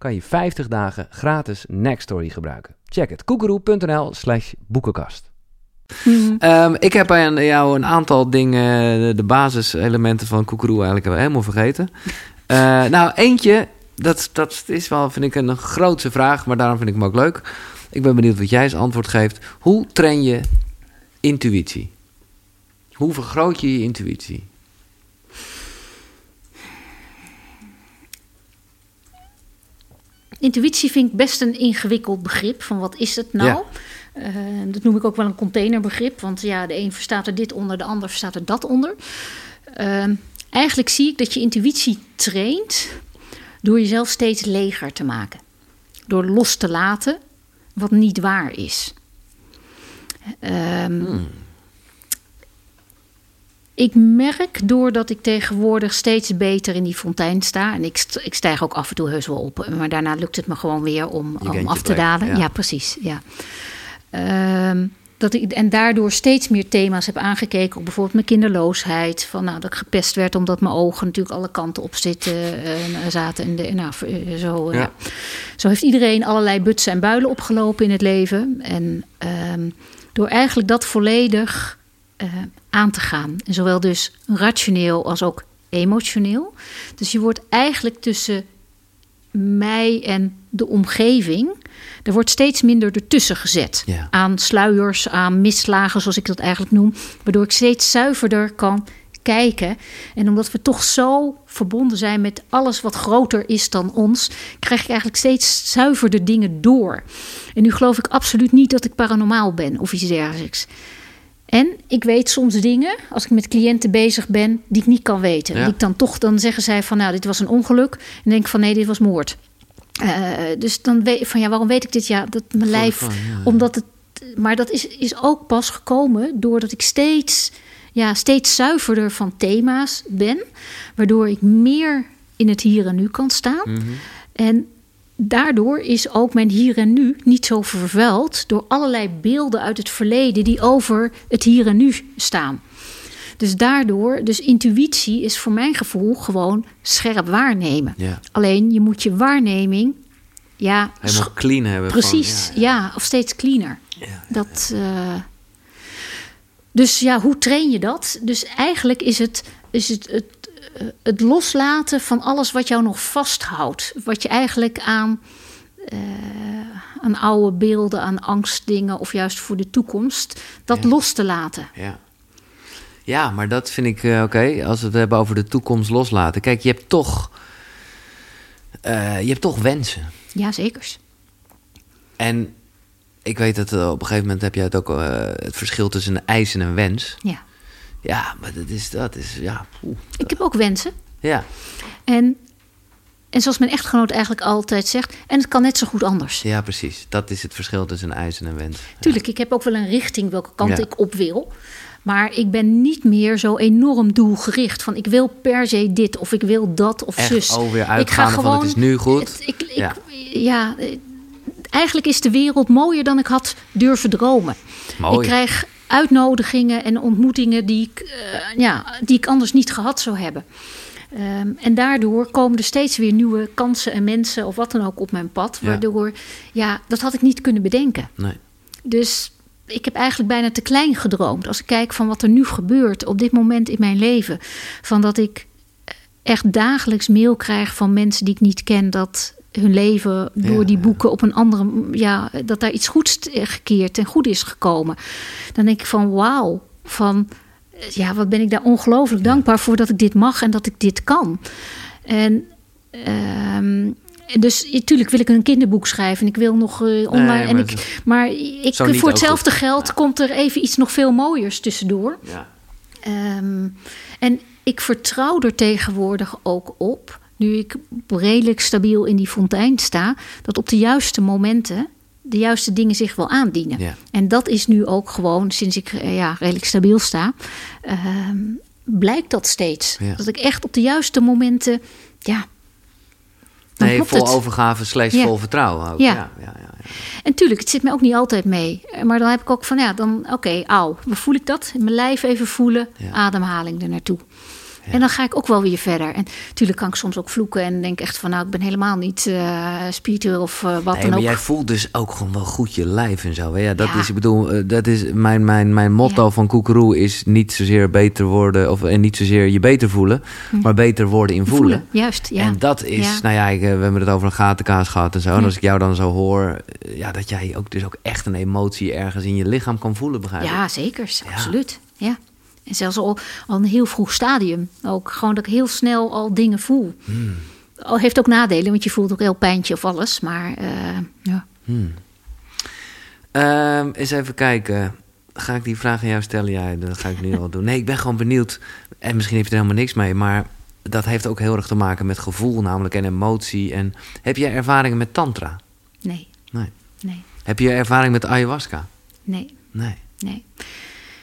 kan je 50 dagen gratis Next Story gebruiken. Check het. koekeroe.nl slash boekenkast. Mhm. Ehm, ik heb aan jou een aantal dingen, de, de basiselementen van Koekeroe eigenlijk helemaal vergeten. Eh, nou, eentje, dat, dat is wel, vind ik, een grootse vraag, maar daarom vind ik hem ook leuk. Ik ben benieuwd wat jij als antwoord geeft. Hoe train je intuïtie? Hoe vergroot je je intuïtie? Intuïtie vind ik best een ingewikkeld begrip. Van wat is het nou? Ja. Eh, dat noem ik ook wel een containerbegrip. Want ja, de een verstaat er dit onder, de ander verstaat er dat onder. Ehm, eigenlijk zie ik dat je intuïtie traint door jezelf steeds leger te maken. Door los te laten wat niet waar is. Ehm, Ik merk doordat ik tegenwoordig steeds beter in die fontein sta. En ik, ik stijg ook af en toe heus wel op. Maar daarna lukt het me gewoon weer om, om af te dalen. ja. Ja, precies. Ja. Ehm, dat ik, en daardoor steeds meer thema's heb aangekeken. Op bijvoorbeeld mijn kinderloosheid. Van, nou, dat ik gepest werd omdat mijn ogen natuurlijk alle kanten op zitten, eh, zaten. En de, nou, eh, zo, Ja. ja. zo heeft iedereen allerlei butsen en builen opgelopen in het leven. En ehm, door eigenlijk dat volledig eh, aan te gaan. En zowel dus rationeel als ook emotioneel. Dus je wordt eigenlijk tussen mij en de omgeving. Er wordt steeds minder ertussen gezet. Ja. Aan sluiers, aan misslagen, zoals ik dat eigenlijk noem. Waardoor ik steeds zuiverder kan kijken. En omdat we toch zo verbonden zijn met alles wat groter is dan ons, krijg ik eigenlijk steeds zuiverder dingen door. En nu geloof ik absoluut niet dat ik paranormaal ben of iets dergelijks. En ik weet soms dingen, als ik met cliënten bezig ben, die ik niet kan weten. Ja. Die ik dan toch, dan zeggen zij van, nou, dit was een ongeluk. En denk ik van, nee, dit was moord. Eh, dus dan weet van, ja, waarom weet ik dit? Ja, dat mijn lijf, van, ja. omdat het, maar dat is, is ook pas gekomen doordat ik steeds, ja, steeds zuiverder van thema's ben, waardoor ik meer in het hier en nu kan staan. Mhm. En daardoor is ook mijn hier en nu niet zo vervuild door allerlei beelden uit het verleden die over het hier en nu staan. Dus daardoor, dus intuïtie is voor mijn gevoel gewoon scherp waarnemen. Ja. Alleen je moet je waarneming, ja, Helemaal clean hebben. van, precies, ja, ja, of steeds cleaner. ja. Dat, eh, dus ja, hoe train je dat? Dus eigenlijk is het, is het, het, het loslaten van alles wat jou nog vasthoudt. Wat je eigenlijk aan, eh, aan oude beelden, aan angstdingen of juist voor de toekomst, dat Ja. los te laten. Ja. Ja, maar dat vind ik eh, oké. Als we het hebben over de toekomst loslaten. Kijk, je hebt toch, eh, je hebt toch wensen. Ja, zekers. En ik weet dat eh, op een gegeven moment heb je het ook eh, het verschil tussen een eis en een wens. Ja. Ja, maar dat is, dat is ja. Ik heb ook wensen. Ja, En, en zoals mijn echtgenoot eigenlijk altijd zegt, en het kan net zo goed anders. ja, precies. Dat is het verschil tussen een eis en een wens. Tuurlijk, ik heb ook wel een richting welke kant Ja. ik op wil. Maar ik ben niet meer zo enorm doelgericht. Van ik wil per se dit of ik wil dat of Echt zus. alweer ik ga uitgaande van, gewoon. het is nu goed. het- ik, ik, Ja. ja. eh, eigenlijk is de wereld mooier dan ik had durven dromen. Mooi. Ik krijg uitnodigingen en ontmoetingen die ik, eh, ja, die ik anders niet gehad zou hebben. Ehm, en daardoor komen er steeds weer nieuwe kansen en mensen of wat dan ook op mijn pad. Ja. Waardoor, ja, dat had ik niet kunnen bedenken. Nee. Dus ik heb eigenlijk bijna te klein gedroomd. Als ik kijk van wat er nu gebeurt op dit moment in mijn leven. Van dat ik echt dagelijks mail krijg van mensen die ik niet ken. Dat hun leven door Ja, die ja. boeken op een andere... Ja, dat daar iets goeds gekeerd en goed is gekomen. Dan denk ik van wauw. Van ja, wat ben ik daar ongelooflijk dankbaar voor dat ik dit mag en dat ik dit kan. En... ehm, dus natuurlijk wil ik een kinderboek schrijven en ik wil nog eh, online. maar en ik, maar ik, voor hetzelfde geld komt er even iets nog veel mooiers tussendoor. Ja. Ehm, en ik vertrouw er tegenwoordig ook op, nu ik redelijk stabiel in die fontein sta, dat op de juiste momenten de juiste dingen zich wel aandienen. Ja. En dat is nu ook gewoon, sinds ik eh, ja, redelijk stabiel sta, ehm, blijkt dat steeds. Ja. Dat ik echt op de juiste momenten, ja. Nee, vol het. overgave Ja. vol vertrouwen ook. Ja. Ja. En tuurlijk, het zit mij ook niet altijd mee. Eh, Maar dan heb ik ook van, ja, dan, oké, auw, hoe voel ik dat? In mijn lijf even voelen, ademhaling er naartoe. En dan ga ik ook wel weer verder. En natuurlijk kan ik soms ook vloeken en denk echt van, nou, ik ben helemaal niet eh, spiritueel of eh, wat Nee, dan maar ook. jij voelt dus ook gewoon wel goed je lijf en zo. Hè? Ja, dat Ja. is, ik bedoel, eh, dat is mijn, mijn, mijn motto Ja. van Koekeroe is niet zozeer beter worden, of en niet zozeer je beter voelen, maar beter worden in voelen. Hm. Voelen, juist, ja. En dat is, nou ja, ik, we hebben het over een gatenkaas gehad en zo. En als ik jou dan zo hoor, ja, dat jij ook dus ook echt een emotie ergens in je lichaam kan voelen, begrijp ik? Ja, zeker. Absoluut. Ja. En zelfs al, al een heel vroeg stadium. Ook gewoon dat ik heel snel al dingen voel. Hmm. Al heeft ook nadelen, want je voelt ook heel pijntje of alles. Maar eh, ja. Ehm, eens even kijken. Ga ik die vraag aan jou stellen? Ja, dat ga ik nu al doen. Nee, ik ben gewoon benieuwd. En misschien heeft het helemaal niks mee, maar dat heeft ook heel erg te maken met gevoel, namelijk en emotie. En heb jij ervaringen met tantra? nee, Nee. nee, Heb je ervaring met ayahuasca? nee, Nee. nee.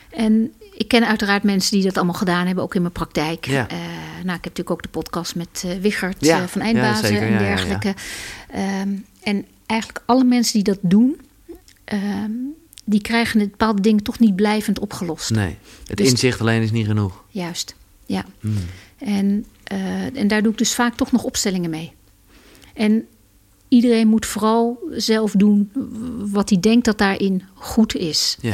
En ik ken uiteraard mensen die dat allemaal gedaan hebben, ook in mijn praktijk. Ja. Eh, nou, ik heb natuurlijk ook de podcast met eh Wichert Ja, eh, van Eindbazen en dergelijke. Ehm, en eigenlijk alle mensen die dat doen, ehm, die krijgen het bepaalde dingen toch niet blijvend opgelost. Nee. Het Dus- inzicht alleen is niet genoeg. Juist, ja. Hmm. En, en daar doe ik dus vaak toch nog opstellingen mee. En iedereen moet vooral zelf doen wat hij denkt dat daarin goed is. Ja.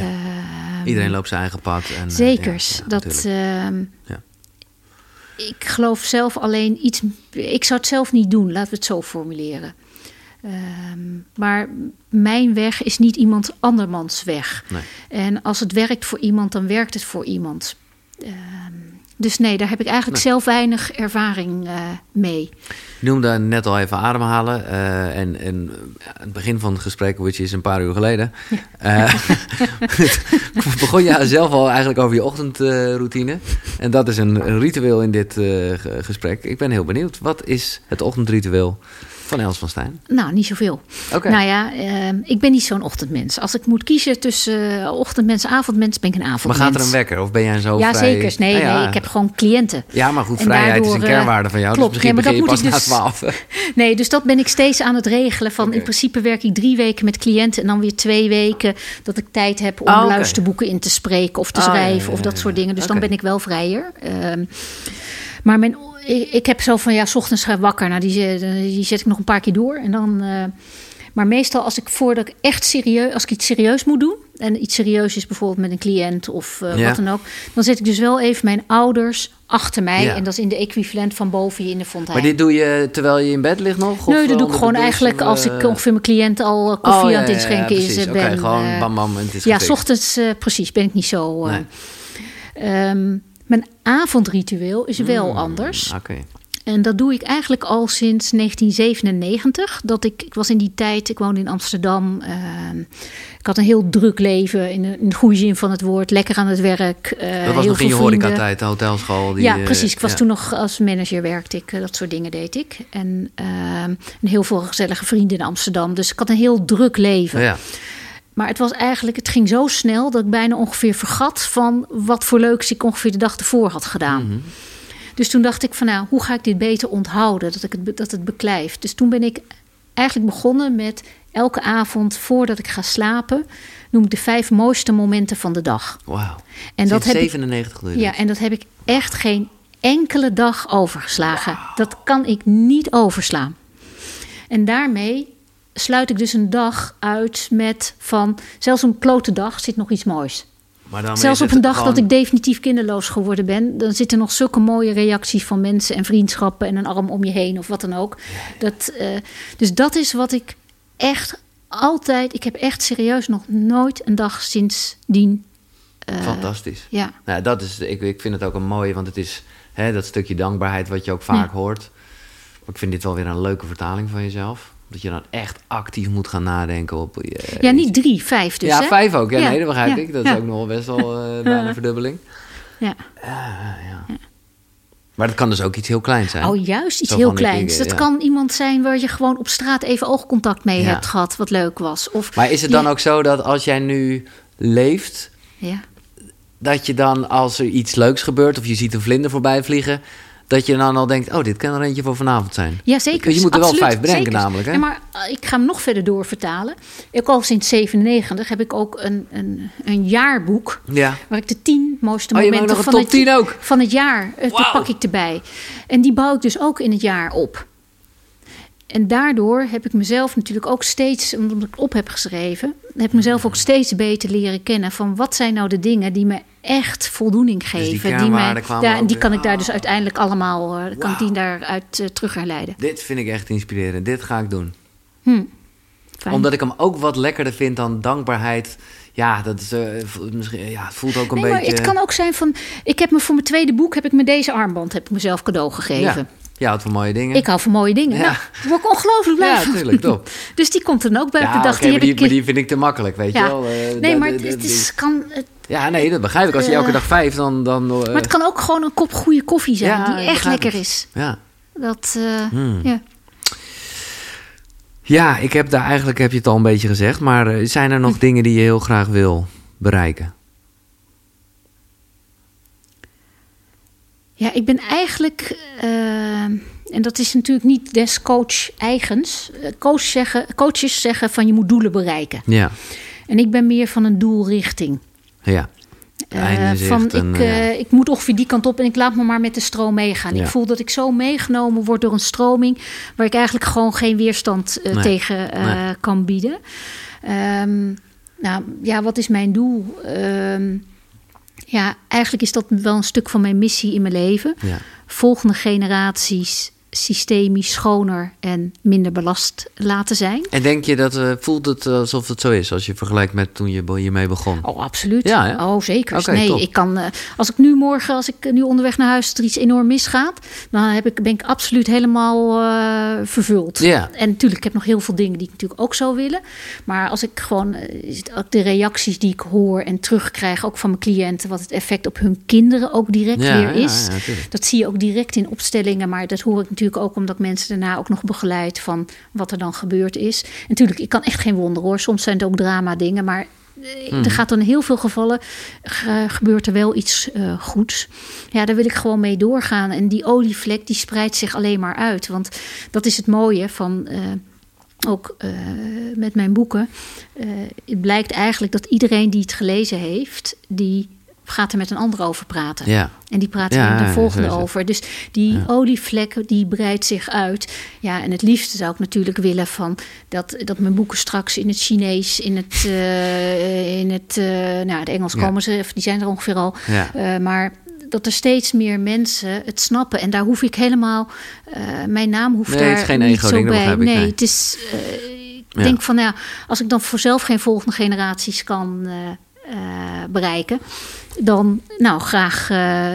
Iedereen loopt zijn eigen pad. En, eh, Zekers. ja, dat, ehm, Ja. Ik geloof zelf alleen iets. Ik zou het zelf niet doen, laten we het zo formuleren. Ehm, maar mijn weg is niet iemand andermans weg. Nee. En als het werkt voor iemand, dan werkt het voor iemand. Ehm, dus nee, daar heb ik eigenlijk zelf weinig ervaring eh, mee. Je noemde net al even ademhalen. eh, en, het begin van het gesprek, which is een paar uur geleden... eh, begon je zelf al eigenlijk over je ochtendroutine. en dat is een, een ritueel in dit ge- gesprek. Ik ben heel benieuwd. Wat is het ochtendritueel van Els van Stijn? Nou, niet zoveel. Oké. Nou ja, ehm, ik ben niet zo'n ochtendmens. Als ik moet kiezen tussen eh, ochtendmens en avondmens, ben ik een maar avondmens. gaat er een wekker? Of ben jij zo Ja, vrij... zeker. Nee, Nou ja. nee, ik heb gewoon cliënten. Ja, maar goed, En vrijheid is een eh, kernwaarde van jou. klopt. Dus misschien Nee, maar dat moet na ik dus- twaalf. Nee, dus dat ben ik steeds aan het regelen. Van in principe werk ik drie weken met cliënten en dan weer twee weken dat ik tijd heb om Ah, luisterboeken in te spreken of te Ah, schrijven ja, of dat soort dingen. Dus dan ben ik wel vrijer. Ehm, maar mijn, ik, ik heb zo van ja, 's ochtends ga ik wakker. Nou, die, zet- die zet ik nog een paar keer door en dan. eh, maar meestal als ik voordat ik echt serieus, als ik iets serieus moet doen en iets serieus is bijvoorbeeld met een cliënt of eh, Ja. wat dan ook, dan zet ik dus wel even mijn ouders achter mij Ja. en dat is in de equivalent van boven je in de fontein. Maar dit doe je terwijl je in bed ligt nog? Nee, dat eh, doe ik gewoon eigenlijk of, als ik ongeveer mijn cliënt al koffie Oh, aan het ja, inschenken is. ben, gewoon bam, bam, en het is Ja, s ochtends precies ben ik niet zo. Nee. Ehm, mijn avondritueel is wel Hmm, anders. Oké. En dat doe ik eigenlijk al sinds 1997. Dat ik, ik was in die tijd, ik woonde in Amsterdam. ehm, ik had een heel druk leven, in de, in de goede zin van het woord. Lekker aan het werk. eh, Dat was heel nog in je horecatijd, de hotelschool. Die, ja, eh, precies. Ik was ja. toen nog als manager werkte ik. eh, Dat soort dingen deed ik. En, ehm, en heel veel gezellige vrienden in Amsterdam. Dus ik had een heel druk leven. Ja. Maar het was eigenlijk, het ging zo snel dat ik bijna ongeveer vergat van wat voor leuks ik ongeveer de dag ervoor had gedaan. Mhm. Dus toen dacht ik van nou, hoe ga ik dit beter onthouden, dat, ik het, dat het beklijft. Dus toen ben ik eigenlijk begonnen met elke avond voordat ik ga slapen, noem ik de vijf mooiste momenten van de dag. Wauw. En dat heb ik, 97 doe je ja, en dat heb ik echt geen enkele dag overgeslagen. Dat kan ik niet overslaan. En daarmee sluit ik dus een dag uit met van, zelfs een klote dag zit nog iets moois. Maar dan Zelfs op een dag gewoon- dat ik definitief kinderloos geworden ben, dan zitten nog zulke mooie reacties van mensen en vriendschappen en een arm om je heen of wat dan ook. Dat, eh, dus dat is wat ik echt altijd. Ik heb echt serieus nog nooit een dag sindsdien. eh, Fantastisch. ja, Nou, dat is, ik, ik vind het ook een mooie, want het is hè, dat stukje dankbaarheid wat je ook vaak Ja. hoort. Maar ik vind dit wel weer een leuke vertaling van jezelf. Dat je dan echt actief moet gaan nadenken op... je- ja, niet drie, vijf dus. ja, hè? vijf ook. Ja, Ja, nee, dat begrijp ja, ik. Dat ja. is ook nog wel best wel eh, bijna een verdubbeling. Ja. Maar dat kan dus ook iets heel kleins zijn. Oh, juist iets heel kleins. ik, Dat ja. kan iemand zijn waar je gewoon op straat even oogcontact mee Ja. hebt gehad, wat leuk was. Of, Maar is het dan Ja. ook zo dat als jij nu leeft, Ja. dat je dan als er iets leuks gebeurt of je ziet een vlinder voorbij vliegen, dat je dan al denkt, oh, dit kan er eentje voor vanavond zijn. Ja, zeker. Je moet er wel vijf zeker. namelijk, hè? Ja, maar eh, ik ga hem nog verder doorvertalen. Ik al sinds 97 heb ik ook een, een, een jaarboek... Ja. waar ik de tien mooiste Oh, momenten van, het, 10 ook? van het jaar... eh, Wauw. pak ik erbij. En die bouw ik dus ook in het jaar op. En daardoor heb ik mezelf natuurlijk ook steeds... omdat ik het op heb geschreven... heb ik mezelf ook steeds beter leren kennen... van wat zijn nou de dingen die me echt voldoening Dus die geven. die mij, die kan ik daar dus Oh. uiteindelijk allemaal... kan ik die daaruit eh, terug herleiden. Dit vind ik echt inspirerend. Dit ga ik doen. Hm. Omdat ik hem ook wat lekkerder vind dan dankbaarheid. Ja, dat is, eh, misschien, ja, het voelt ook een nee, maar beetje... het kan ook zijn van... Ik heb me voor mijn tweede boek... heb ik me deze armband heb ik mezelf cadeau gegeven. Ja, je houdt van mooie dingen. Ik hou van mooie dingen. Ja. Nou, daar word ik ongelooflijk blij Ja, van. tuurlijk, top. Dus die komt er dan ook bij op ja, de dag. maar, heb die, ik- maar die vind ik te makkelijk, weet je wel. Eh, Nee, maar het, het dat- is, kan, het, Ja, nee, dat begrijp ik. Als je elke Eh. dag vijf, dan... dan eh, maar het kan ook gewoon een kop goede koffie zijn. Ja, die echt lekker het. is. Ja. Dat, Hmm. ja. ja, ik heb daar eigenlijk, heb je het al een beetje gezegd. Maar zijn er Hm. nog dingen die je heel graag wil bereiken? Ja, ik ben eigenlijk... eh, en dat is natuurlijk niet des coach eigens. Eh, Coach zeggen, coaches zeggen van je moet doelen bereiken. Ja, En ik ben meer van een doelrichting. ja. Zicht van en, ik, eh, ik moet ongeveer die kant op en ik laat me maar met de stroom meegaan. Ja. Ik voel dat ik zo meegenomen word door een stroming waar ik eigenlijk gewoon geen weerstand Nee. tegen Nee. kan bieden. Ehm, nou ja, wat is mijn doel? Ehm, ja, eigenlijk is dat wel een stuk van mijn missie in mijn leven. ja. Volgende generaties systemisch schoner en minder belast laten zijn. En denk je dat, eh, voelt het alsof het zo is als je vergelijkt met toen je hiermee begon? Oh, absoluut. Ja, hè? Oh, zeker. Nee, top. ik kan. eh, als ik nu morgen, als ik nu onderweg naar huis er iets enorm misgaat, dan heb ik, ben ik absoluut helemaal eh, vervuld. Ja. En natuurlijk, ik heb nog heel veel dingen die ik natuurlijk ook zou willen. Maar als ik gewoon ook de reacties die ik hoor en terugkrijg, ook van mijn cliënten, wat het effect op hun kinderen ook direct Ja, weer is. ja, dat zie je ook direct in opstellingen, maar dat hoor ik natuurlijk ook omdat ik mensen daarna ook nog begeleid van wat er dan gebeurd is. En natuurlijk, ik kan echt geen wonder hoor. Soms zijn het ook drama dingen, maar eh, Mhm. er gaat dan in heel veel gevallen ge- gebeurt er wel iets eh, goeds. Ja, daar wil ik gewoon mee doorgaan. En die olievlek die spreidt zich alleen maar uit. Want dat is het mooie van eh, ook eh, met mijn boeken. Eh, het blijkt eigenlijk dat iedereen die het gelezen heeft, die gaat er met een ander over praten. Ja. En die praat Ja, er de ja, volgende het. over. Dus die olievlek die breidt zich uit. Ja, en het liefste zou ik natuurlijk willen van dat, dat mijn boeken straks in het Chinees, in het, eh, in het eh, nou, de Engels Ja. komen ze, die zijn er ongeveer al. Ja. Eh, maar dat er steeds meer mensen het snappen. En daar hoef ik helemaal, eh, mijn naam hoeft Nee, daar het is geen niet ego-ding, zo bij. ik, nee, nee. het is. eh, ik Ja. denk van, nou, ja, als ik dan voor zelf geen volgende generaties kan. Eh, bereiken. Dan, nou, graag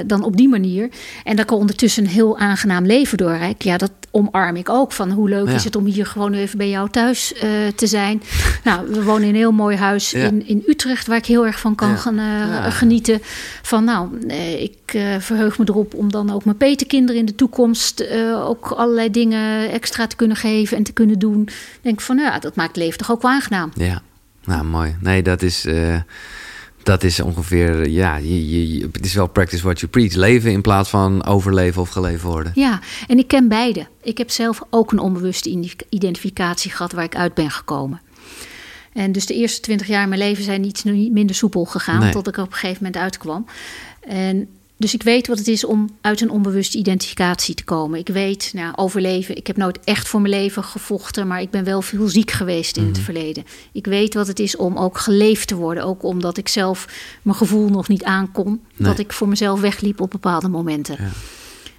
dan op die manier. En dat ik ondertussen een heel aangenaam leven doorreik. Ja, dat omarm ik ook. Van hoe leuk is het om hier gewoon even bij jou thuis te zijn. nou, we wonen in een heel mooi huis in, in Utrecht, waar ik heel erg van kan gaan genieten. Van nou, ik verheug me erop om dan ook mijn petekinderen in de toekomst ook allerlei dingen extra te kunnen geven en te kunnen doen. Denk van, nou ja, dat maakt het leven toch ook wel aangenaam. Ja, nou mooi. Nee, dat is, uh, dat is ongeveer, ja, je, je, het is wel practice what you preach. Leven in plaats van overleven of geleven worden. Ja, en ik ken beide. Ik heb zelf ook een onbewuste identificatie gehad waar ik uit ben gekomen. En dus de eerste twintig jaar in mijn leven zijn iets minder soepel gegaan, tot ik op een gegeven moment uitkwam. En dus ik weet wat het is om uit een onbewuste identificatie te komen. Ik weet, nou, overleven. Ik heb nooit echt voor mijn leven gevochten, maar ik ben wel veel ziek geweest in het mhm. verleden. Ik weet wat het is om ook geleefd te worden. Ook omdat ik zelf mijn gevoel nog niet aankon. Dat ik voor mezelf wegliep op bepaalde momenten. Ja.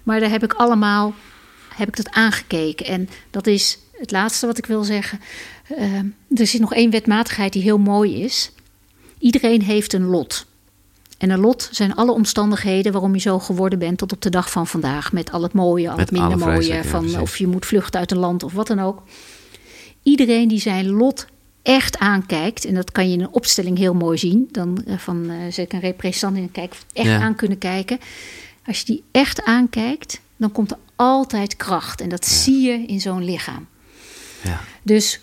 Maar daar heb ik allemaal heb ik dat aangekeken. En dat is het laatste wat ik wil zeggen. Uh, er zit nog één wetmatigheid die heel mooi is. Iedereen heeft een lot. En een lot zijn alle omstandigheden waarom je zo geworden bent tot op de dag van vandaag. Met al het mooie, al het minder mooie. Van of je moet vluchten uit een land of wat dan ook. Iedereen die zijn lot echt aankijkt, en dat kan je in een opstelling heel mooi zien. Dan uh, van uh, zet een representant in kijk, echt aan kunnen kijken. Als je die echt aankijkt, dan komt er altijd kracht. En dat zie je in zo'n lichaam. Ja. Dus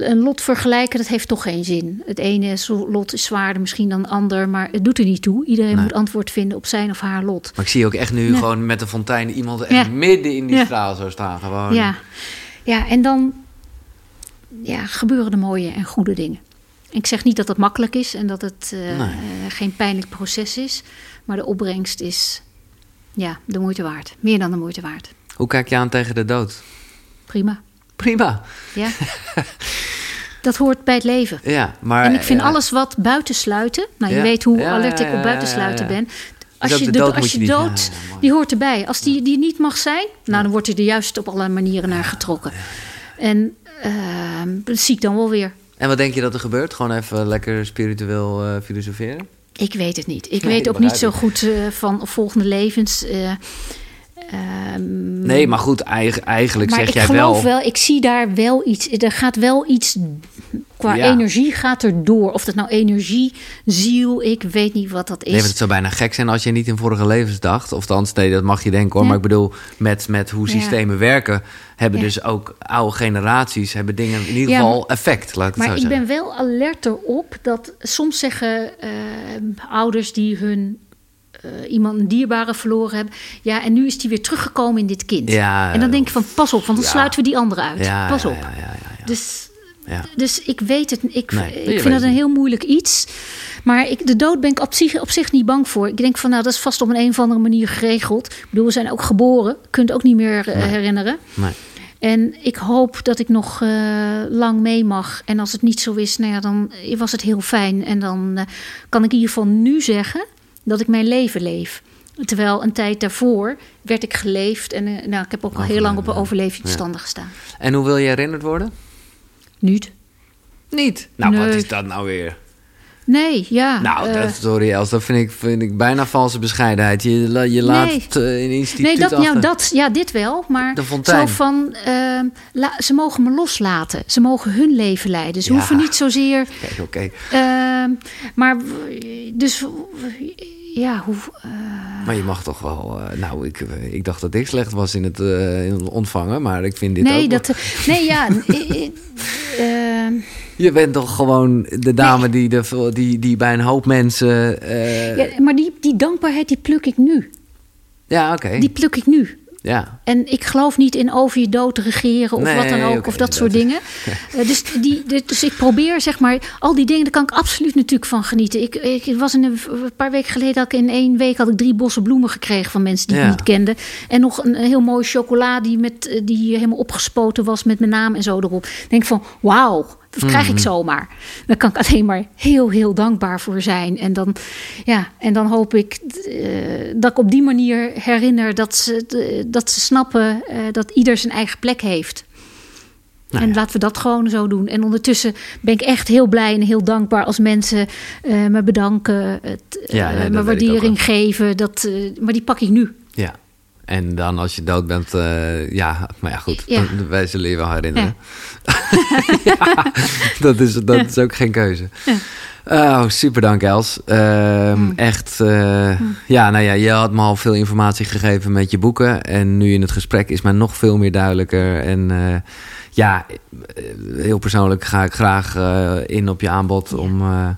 een lot vergelijken, dat heeft toch geen zin. Het ene lot is zwaarder misschien dan het ander, maar het doet er niet toe. Iedereen moet antwoord vinden op zijn of haar lot. Maar ik zie ook echt nu gewoon met een fontein iemand echt midden in die ja. straal zo staan. Gewoon. Ja. ja, en dan ja, gebeuren de mooie en goede dingen. Ik zeg niet dat dat makkelijk is en dat het uh, geen pijnlijk proces is, maar de opbrengst is ja, de moeite waard. Meer dan de moeite waard. Hoe kijk je aan tegen de dood? Prima prima. Ja. Dat hoort bij het leven. Ja, maar, en ik vind alles wat buitensluiten. Nou, je weet hoe alert ik op buitensluiten ben. Als je, de, als je dood, die hoort erbij. Als die, die niet mag zijn, nou, dan wordt hij er juist op alle manieren naar getrokken. En uh, dat zie ik dan wel weer. En wat denk je dat er gebeurt? Gewoon even lekker spiritueel uh, filosoferen? Ik weet het niet. Ik weet ook niet zo goed uh, van volgende levens. Uh, Ehm, nee, maar goed, eigenlijk maar zeg jij wel... ik geloof wel... Ik zie daar wel iets... Er gaat wel iets... Qua energie gaat er door. Of dat nou energie, ziel, ik weet niet wat dat is. Nee, het zou bijna gek zijn als je niet in vorige levens dacht. Of dan nee, dat mag je denken hoor. Maar ik bedoel, met, met hoe systemen werken... hebben dus ook oude generaties... hebben dingen in ieder geval effect, laat ik maar zo zeggen. Ik ben wel alert erop dat soms zeggen uh, ouders die hun uh, iemand een dierbare verloren hebben. Ja, en nu is die weer teruggekomen in dit kind. Ja, en dan denk ik van pas op, want dan sluiten we die andere uit. Ja, pas op. Dus, dus ik weet het. Ik, ik vind dat een heel moeilijk iets. Maar ik, de dood ben ik op zich, op zich niet bang voor. Ik denk van nou, dat is vast op een, een of andere manier geregeld. Ik bedoel, we zijn ook geboren. Kunt ook niet meer uh, herinneren. Nee. En ik hoop dat ik nog uh, lang mee mag. En als het niet zo is, nou ja, dan was het heel fijn. En dan uh, kan ik in ieder geval nu zeggen dat ik mijn leven leef. Terwijl een tijd daarvoor werd ik geleefd en uh, nou, ik heb ook al heel lang op een overlevingsstanden ja. gestaan. En hoe wil je herinnerd worden? Niet. Niet? Nou, wat is dat nou weer? Nee, ja. Nou, uh, dat, sorry Els, dat vind ik, vind ik bijna valse bescheidenheid. Je, je laat uh, een instituut Nee, dat, nou, dat, ja, dit wel. Maar zo van, uh, la, ze mogen me loslaten. Ze mogen hun leven leiden. Ze ja. hoeven niet zozeer... Oké, oké. Maar, dus ja, hoe. Maar je mag toch wel. Nou, ik, ik dacht dat ik slecht was in het, in het ontvangen, maar ik vind dit nee, ook. Dat, nee, ja. Je bent toch gewoon de dame die, de, die, die bij een hoop mensen. Ja, maar die, die dankbaarheid, die pluk ik nu. Ja, oké. Die pluk ik nu. Ja. En ik geloof niet in over je dood regeren of wat dan ook, okay, of dat soort dingen. uh, dus, die, dus ik probeer zeg maar, al die dingen, daar kan ik absoluut natuurlijk van genieten. Ik, ik was in een, een paar weken geleden, had ik in één week had ik drie bossen bloemen gekregen van mensen die ja. ik niet kende. En nog een, een heel mooi chocola die, met, die helemaal opgespoten was met mijn naam en zo erop. Ik denk van, wauw, dat krijg ik zomaar. Daar kan ik alleen maar heel, heel dankbaar voor zijn. En dan, ja, en dan hoop ik uh, dat ik op die manier herinner dat ze, dat ze snappen uh, dat ieder zijn eigen plek heeft. Nou en ja. laten we dat gewoon zo doen. En ondertussen ben ik echt heel blij en heel dankbaar als mensen eh, me bedanken, het, Ja, eh, nee, ook waardering geven. Dat, eh, maar die pak ik nu. Ja. En dan als je dood bent, eh, ja, maar ja goed, Ja. wij zullen je wel herinneren. Ja. dat, is, dat is ook geen keuze. Oh, super dank Els. Ehm, Mm. Echt, eh, ja, nou ja, je had me al veel informatie gegeven met je boeken. En nu in het gesprek is mij nog veel meer duidelijker. En eh, ja, eh, heel persoonlijk ga ik graag eh, in op je aanbod om eh,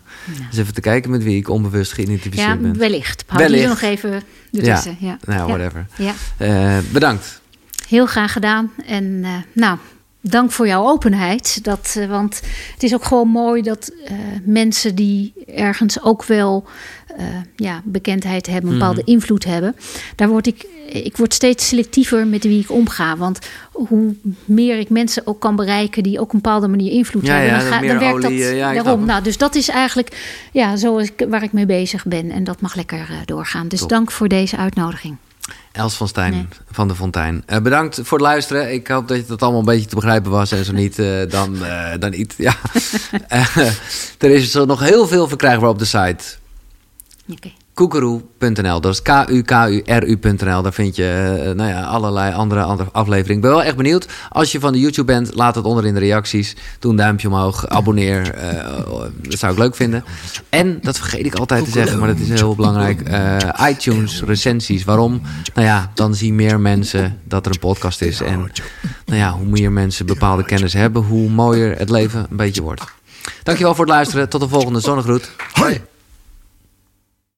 eens even te kijken met wie ik onbewust geïdentificeerd Ja, ben. wellicht. Hou Wellicht. nog even ertussen. Ja. Nou, Ja. whatever. Ja. Bedankt. Heel graag gedaan. En nou, dank voor jouw openheid. Dat, eh, want het is ook gewoon mooi dat eh, mensen die ergens ook wel eh, ja, bekendheid hebben, een bepaalde Mhm. invloed hebben. Daar word ik, ik word steeds selectiever met wie ik omga. Want hoe meer ik mensen ook kan bereiken die ook op een bepaalde manier invloed Ja, hebben, ja, dan, ga, werkt olie, dat ja, daarom. Nou, dus dat is eigenlijk ja, zo is ik- waar ik mee bezig ben. En dat mag lekker doorgaan. Dus Top. dank voor deze uitnodiging. Els van Stijn Nee. van de Fontein. Eh, bedankt voor het luisteren. Ik hoop dat het allemaal een beetje te begrijpen was. En zo niet, eh, dan, eh, dan niet. Ja. Er is zo nog heel veel verkrijgbaar op de site. Oké. Koekeroe.nl. Dat is K-U-K-U-R-U.nl. Daar vind je eh, nou ja, allerlei andere, andere afleveringen. Ik ben wel echt benieuwd. Als je van de YouTube bent, laat het onder in de reacties. Doe een duimpje omhoog. Abonneer. eh, dat zou ik leuk vinden. En, dat vergeet ik altijd te zeggen, maar dat is heel belangrijk. eh, iTunes recensies. Waarom? Nou ja, dan zien meer mensen dat er een podcast is. En nou ja, hoe meer mensen bepaalde kennis hebben, hoe mooier het leven een beetje wordt. Dankjewel voor het luisteren. Tot de volgende zonnegroet. Hoi.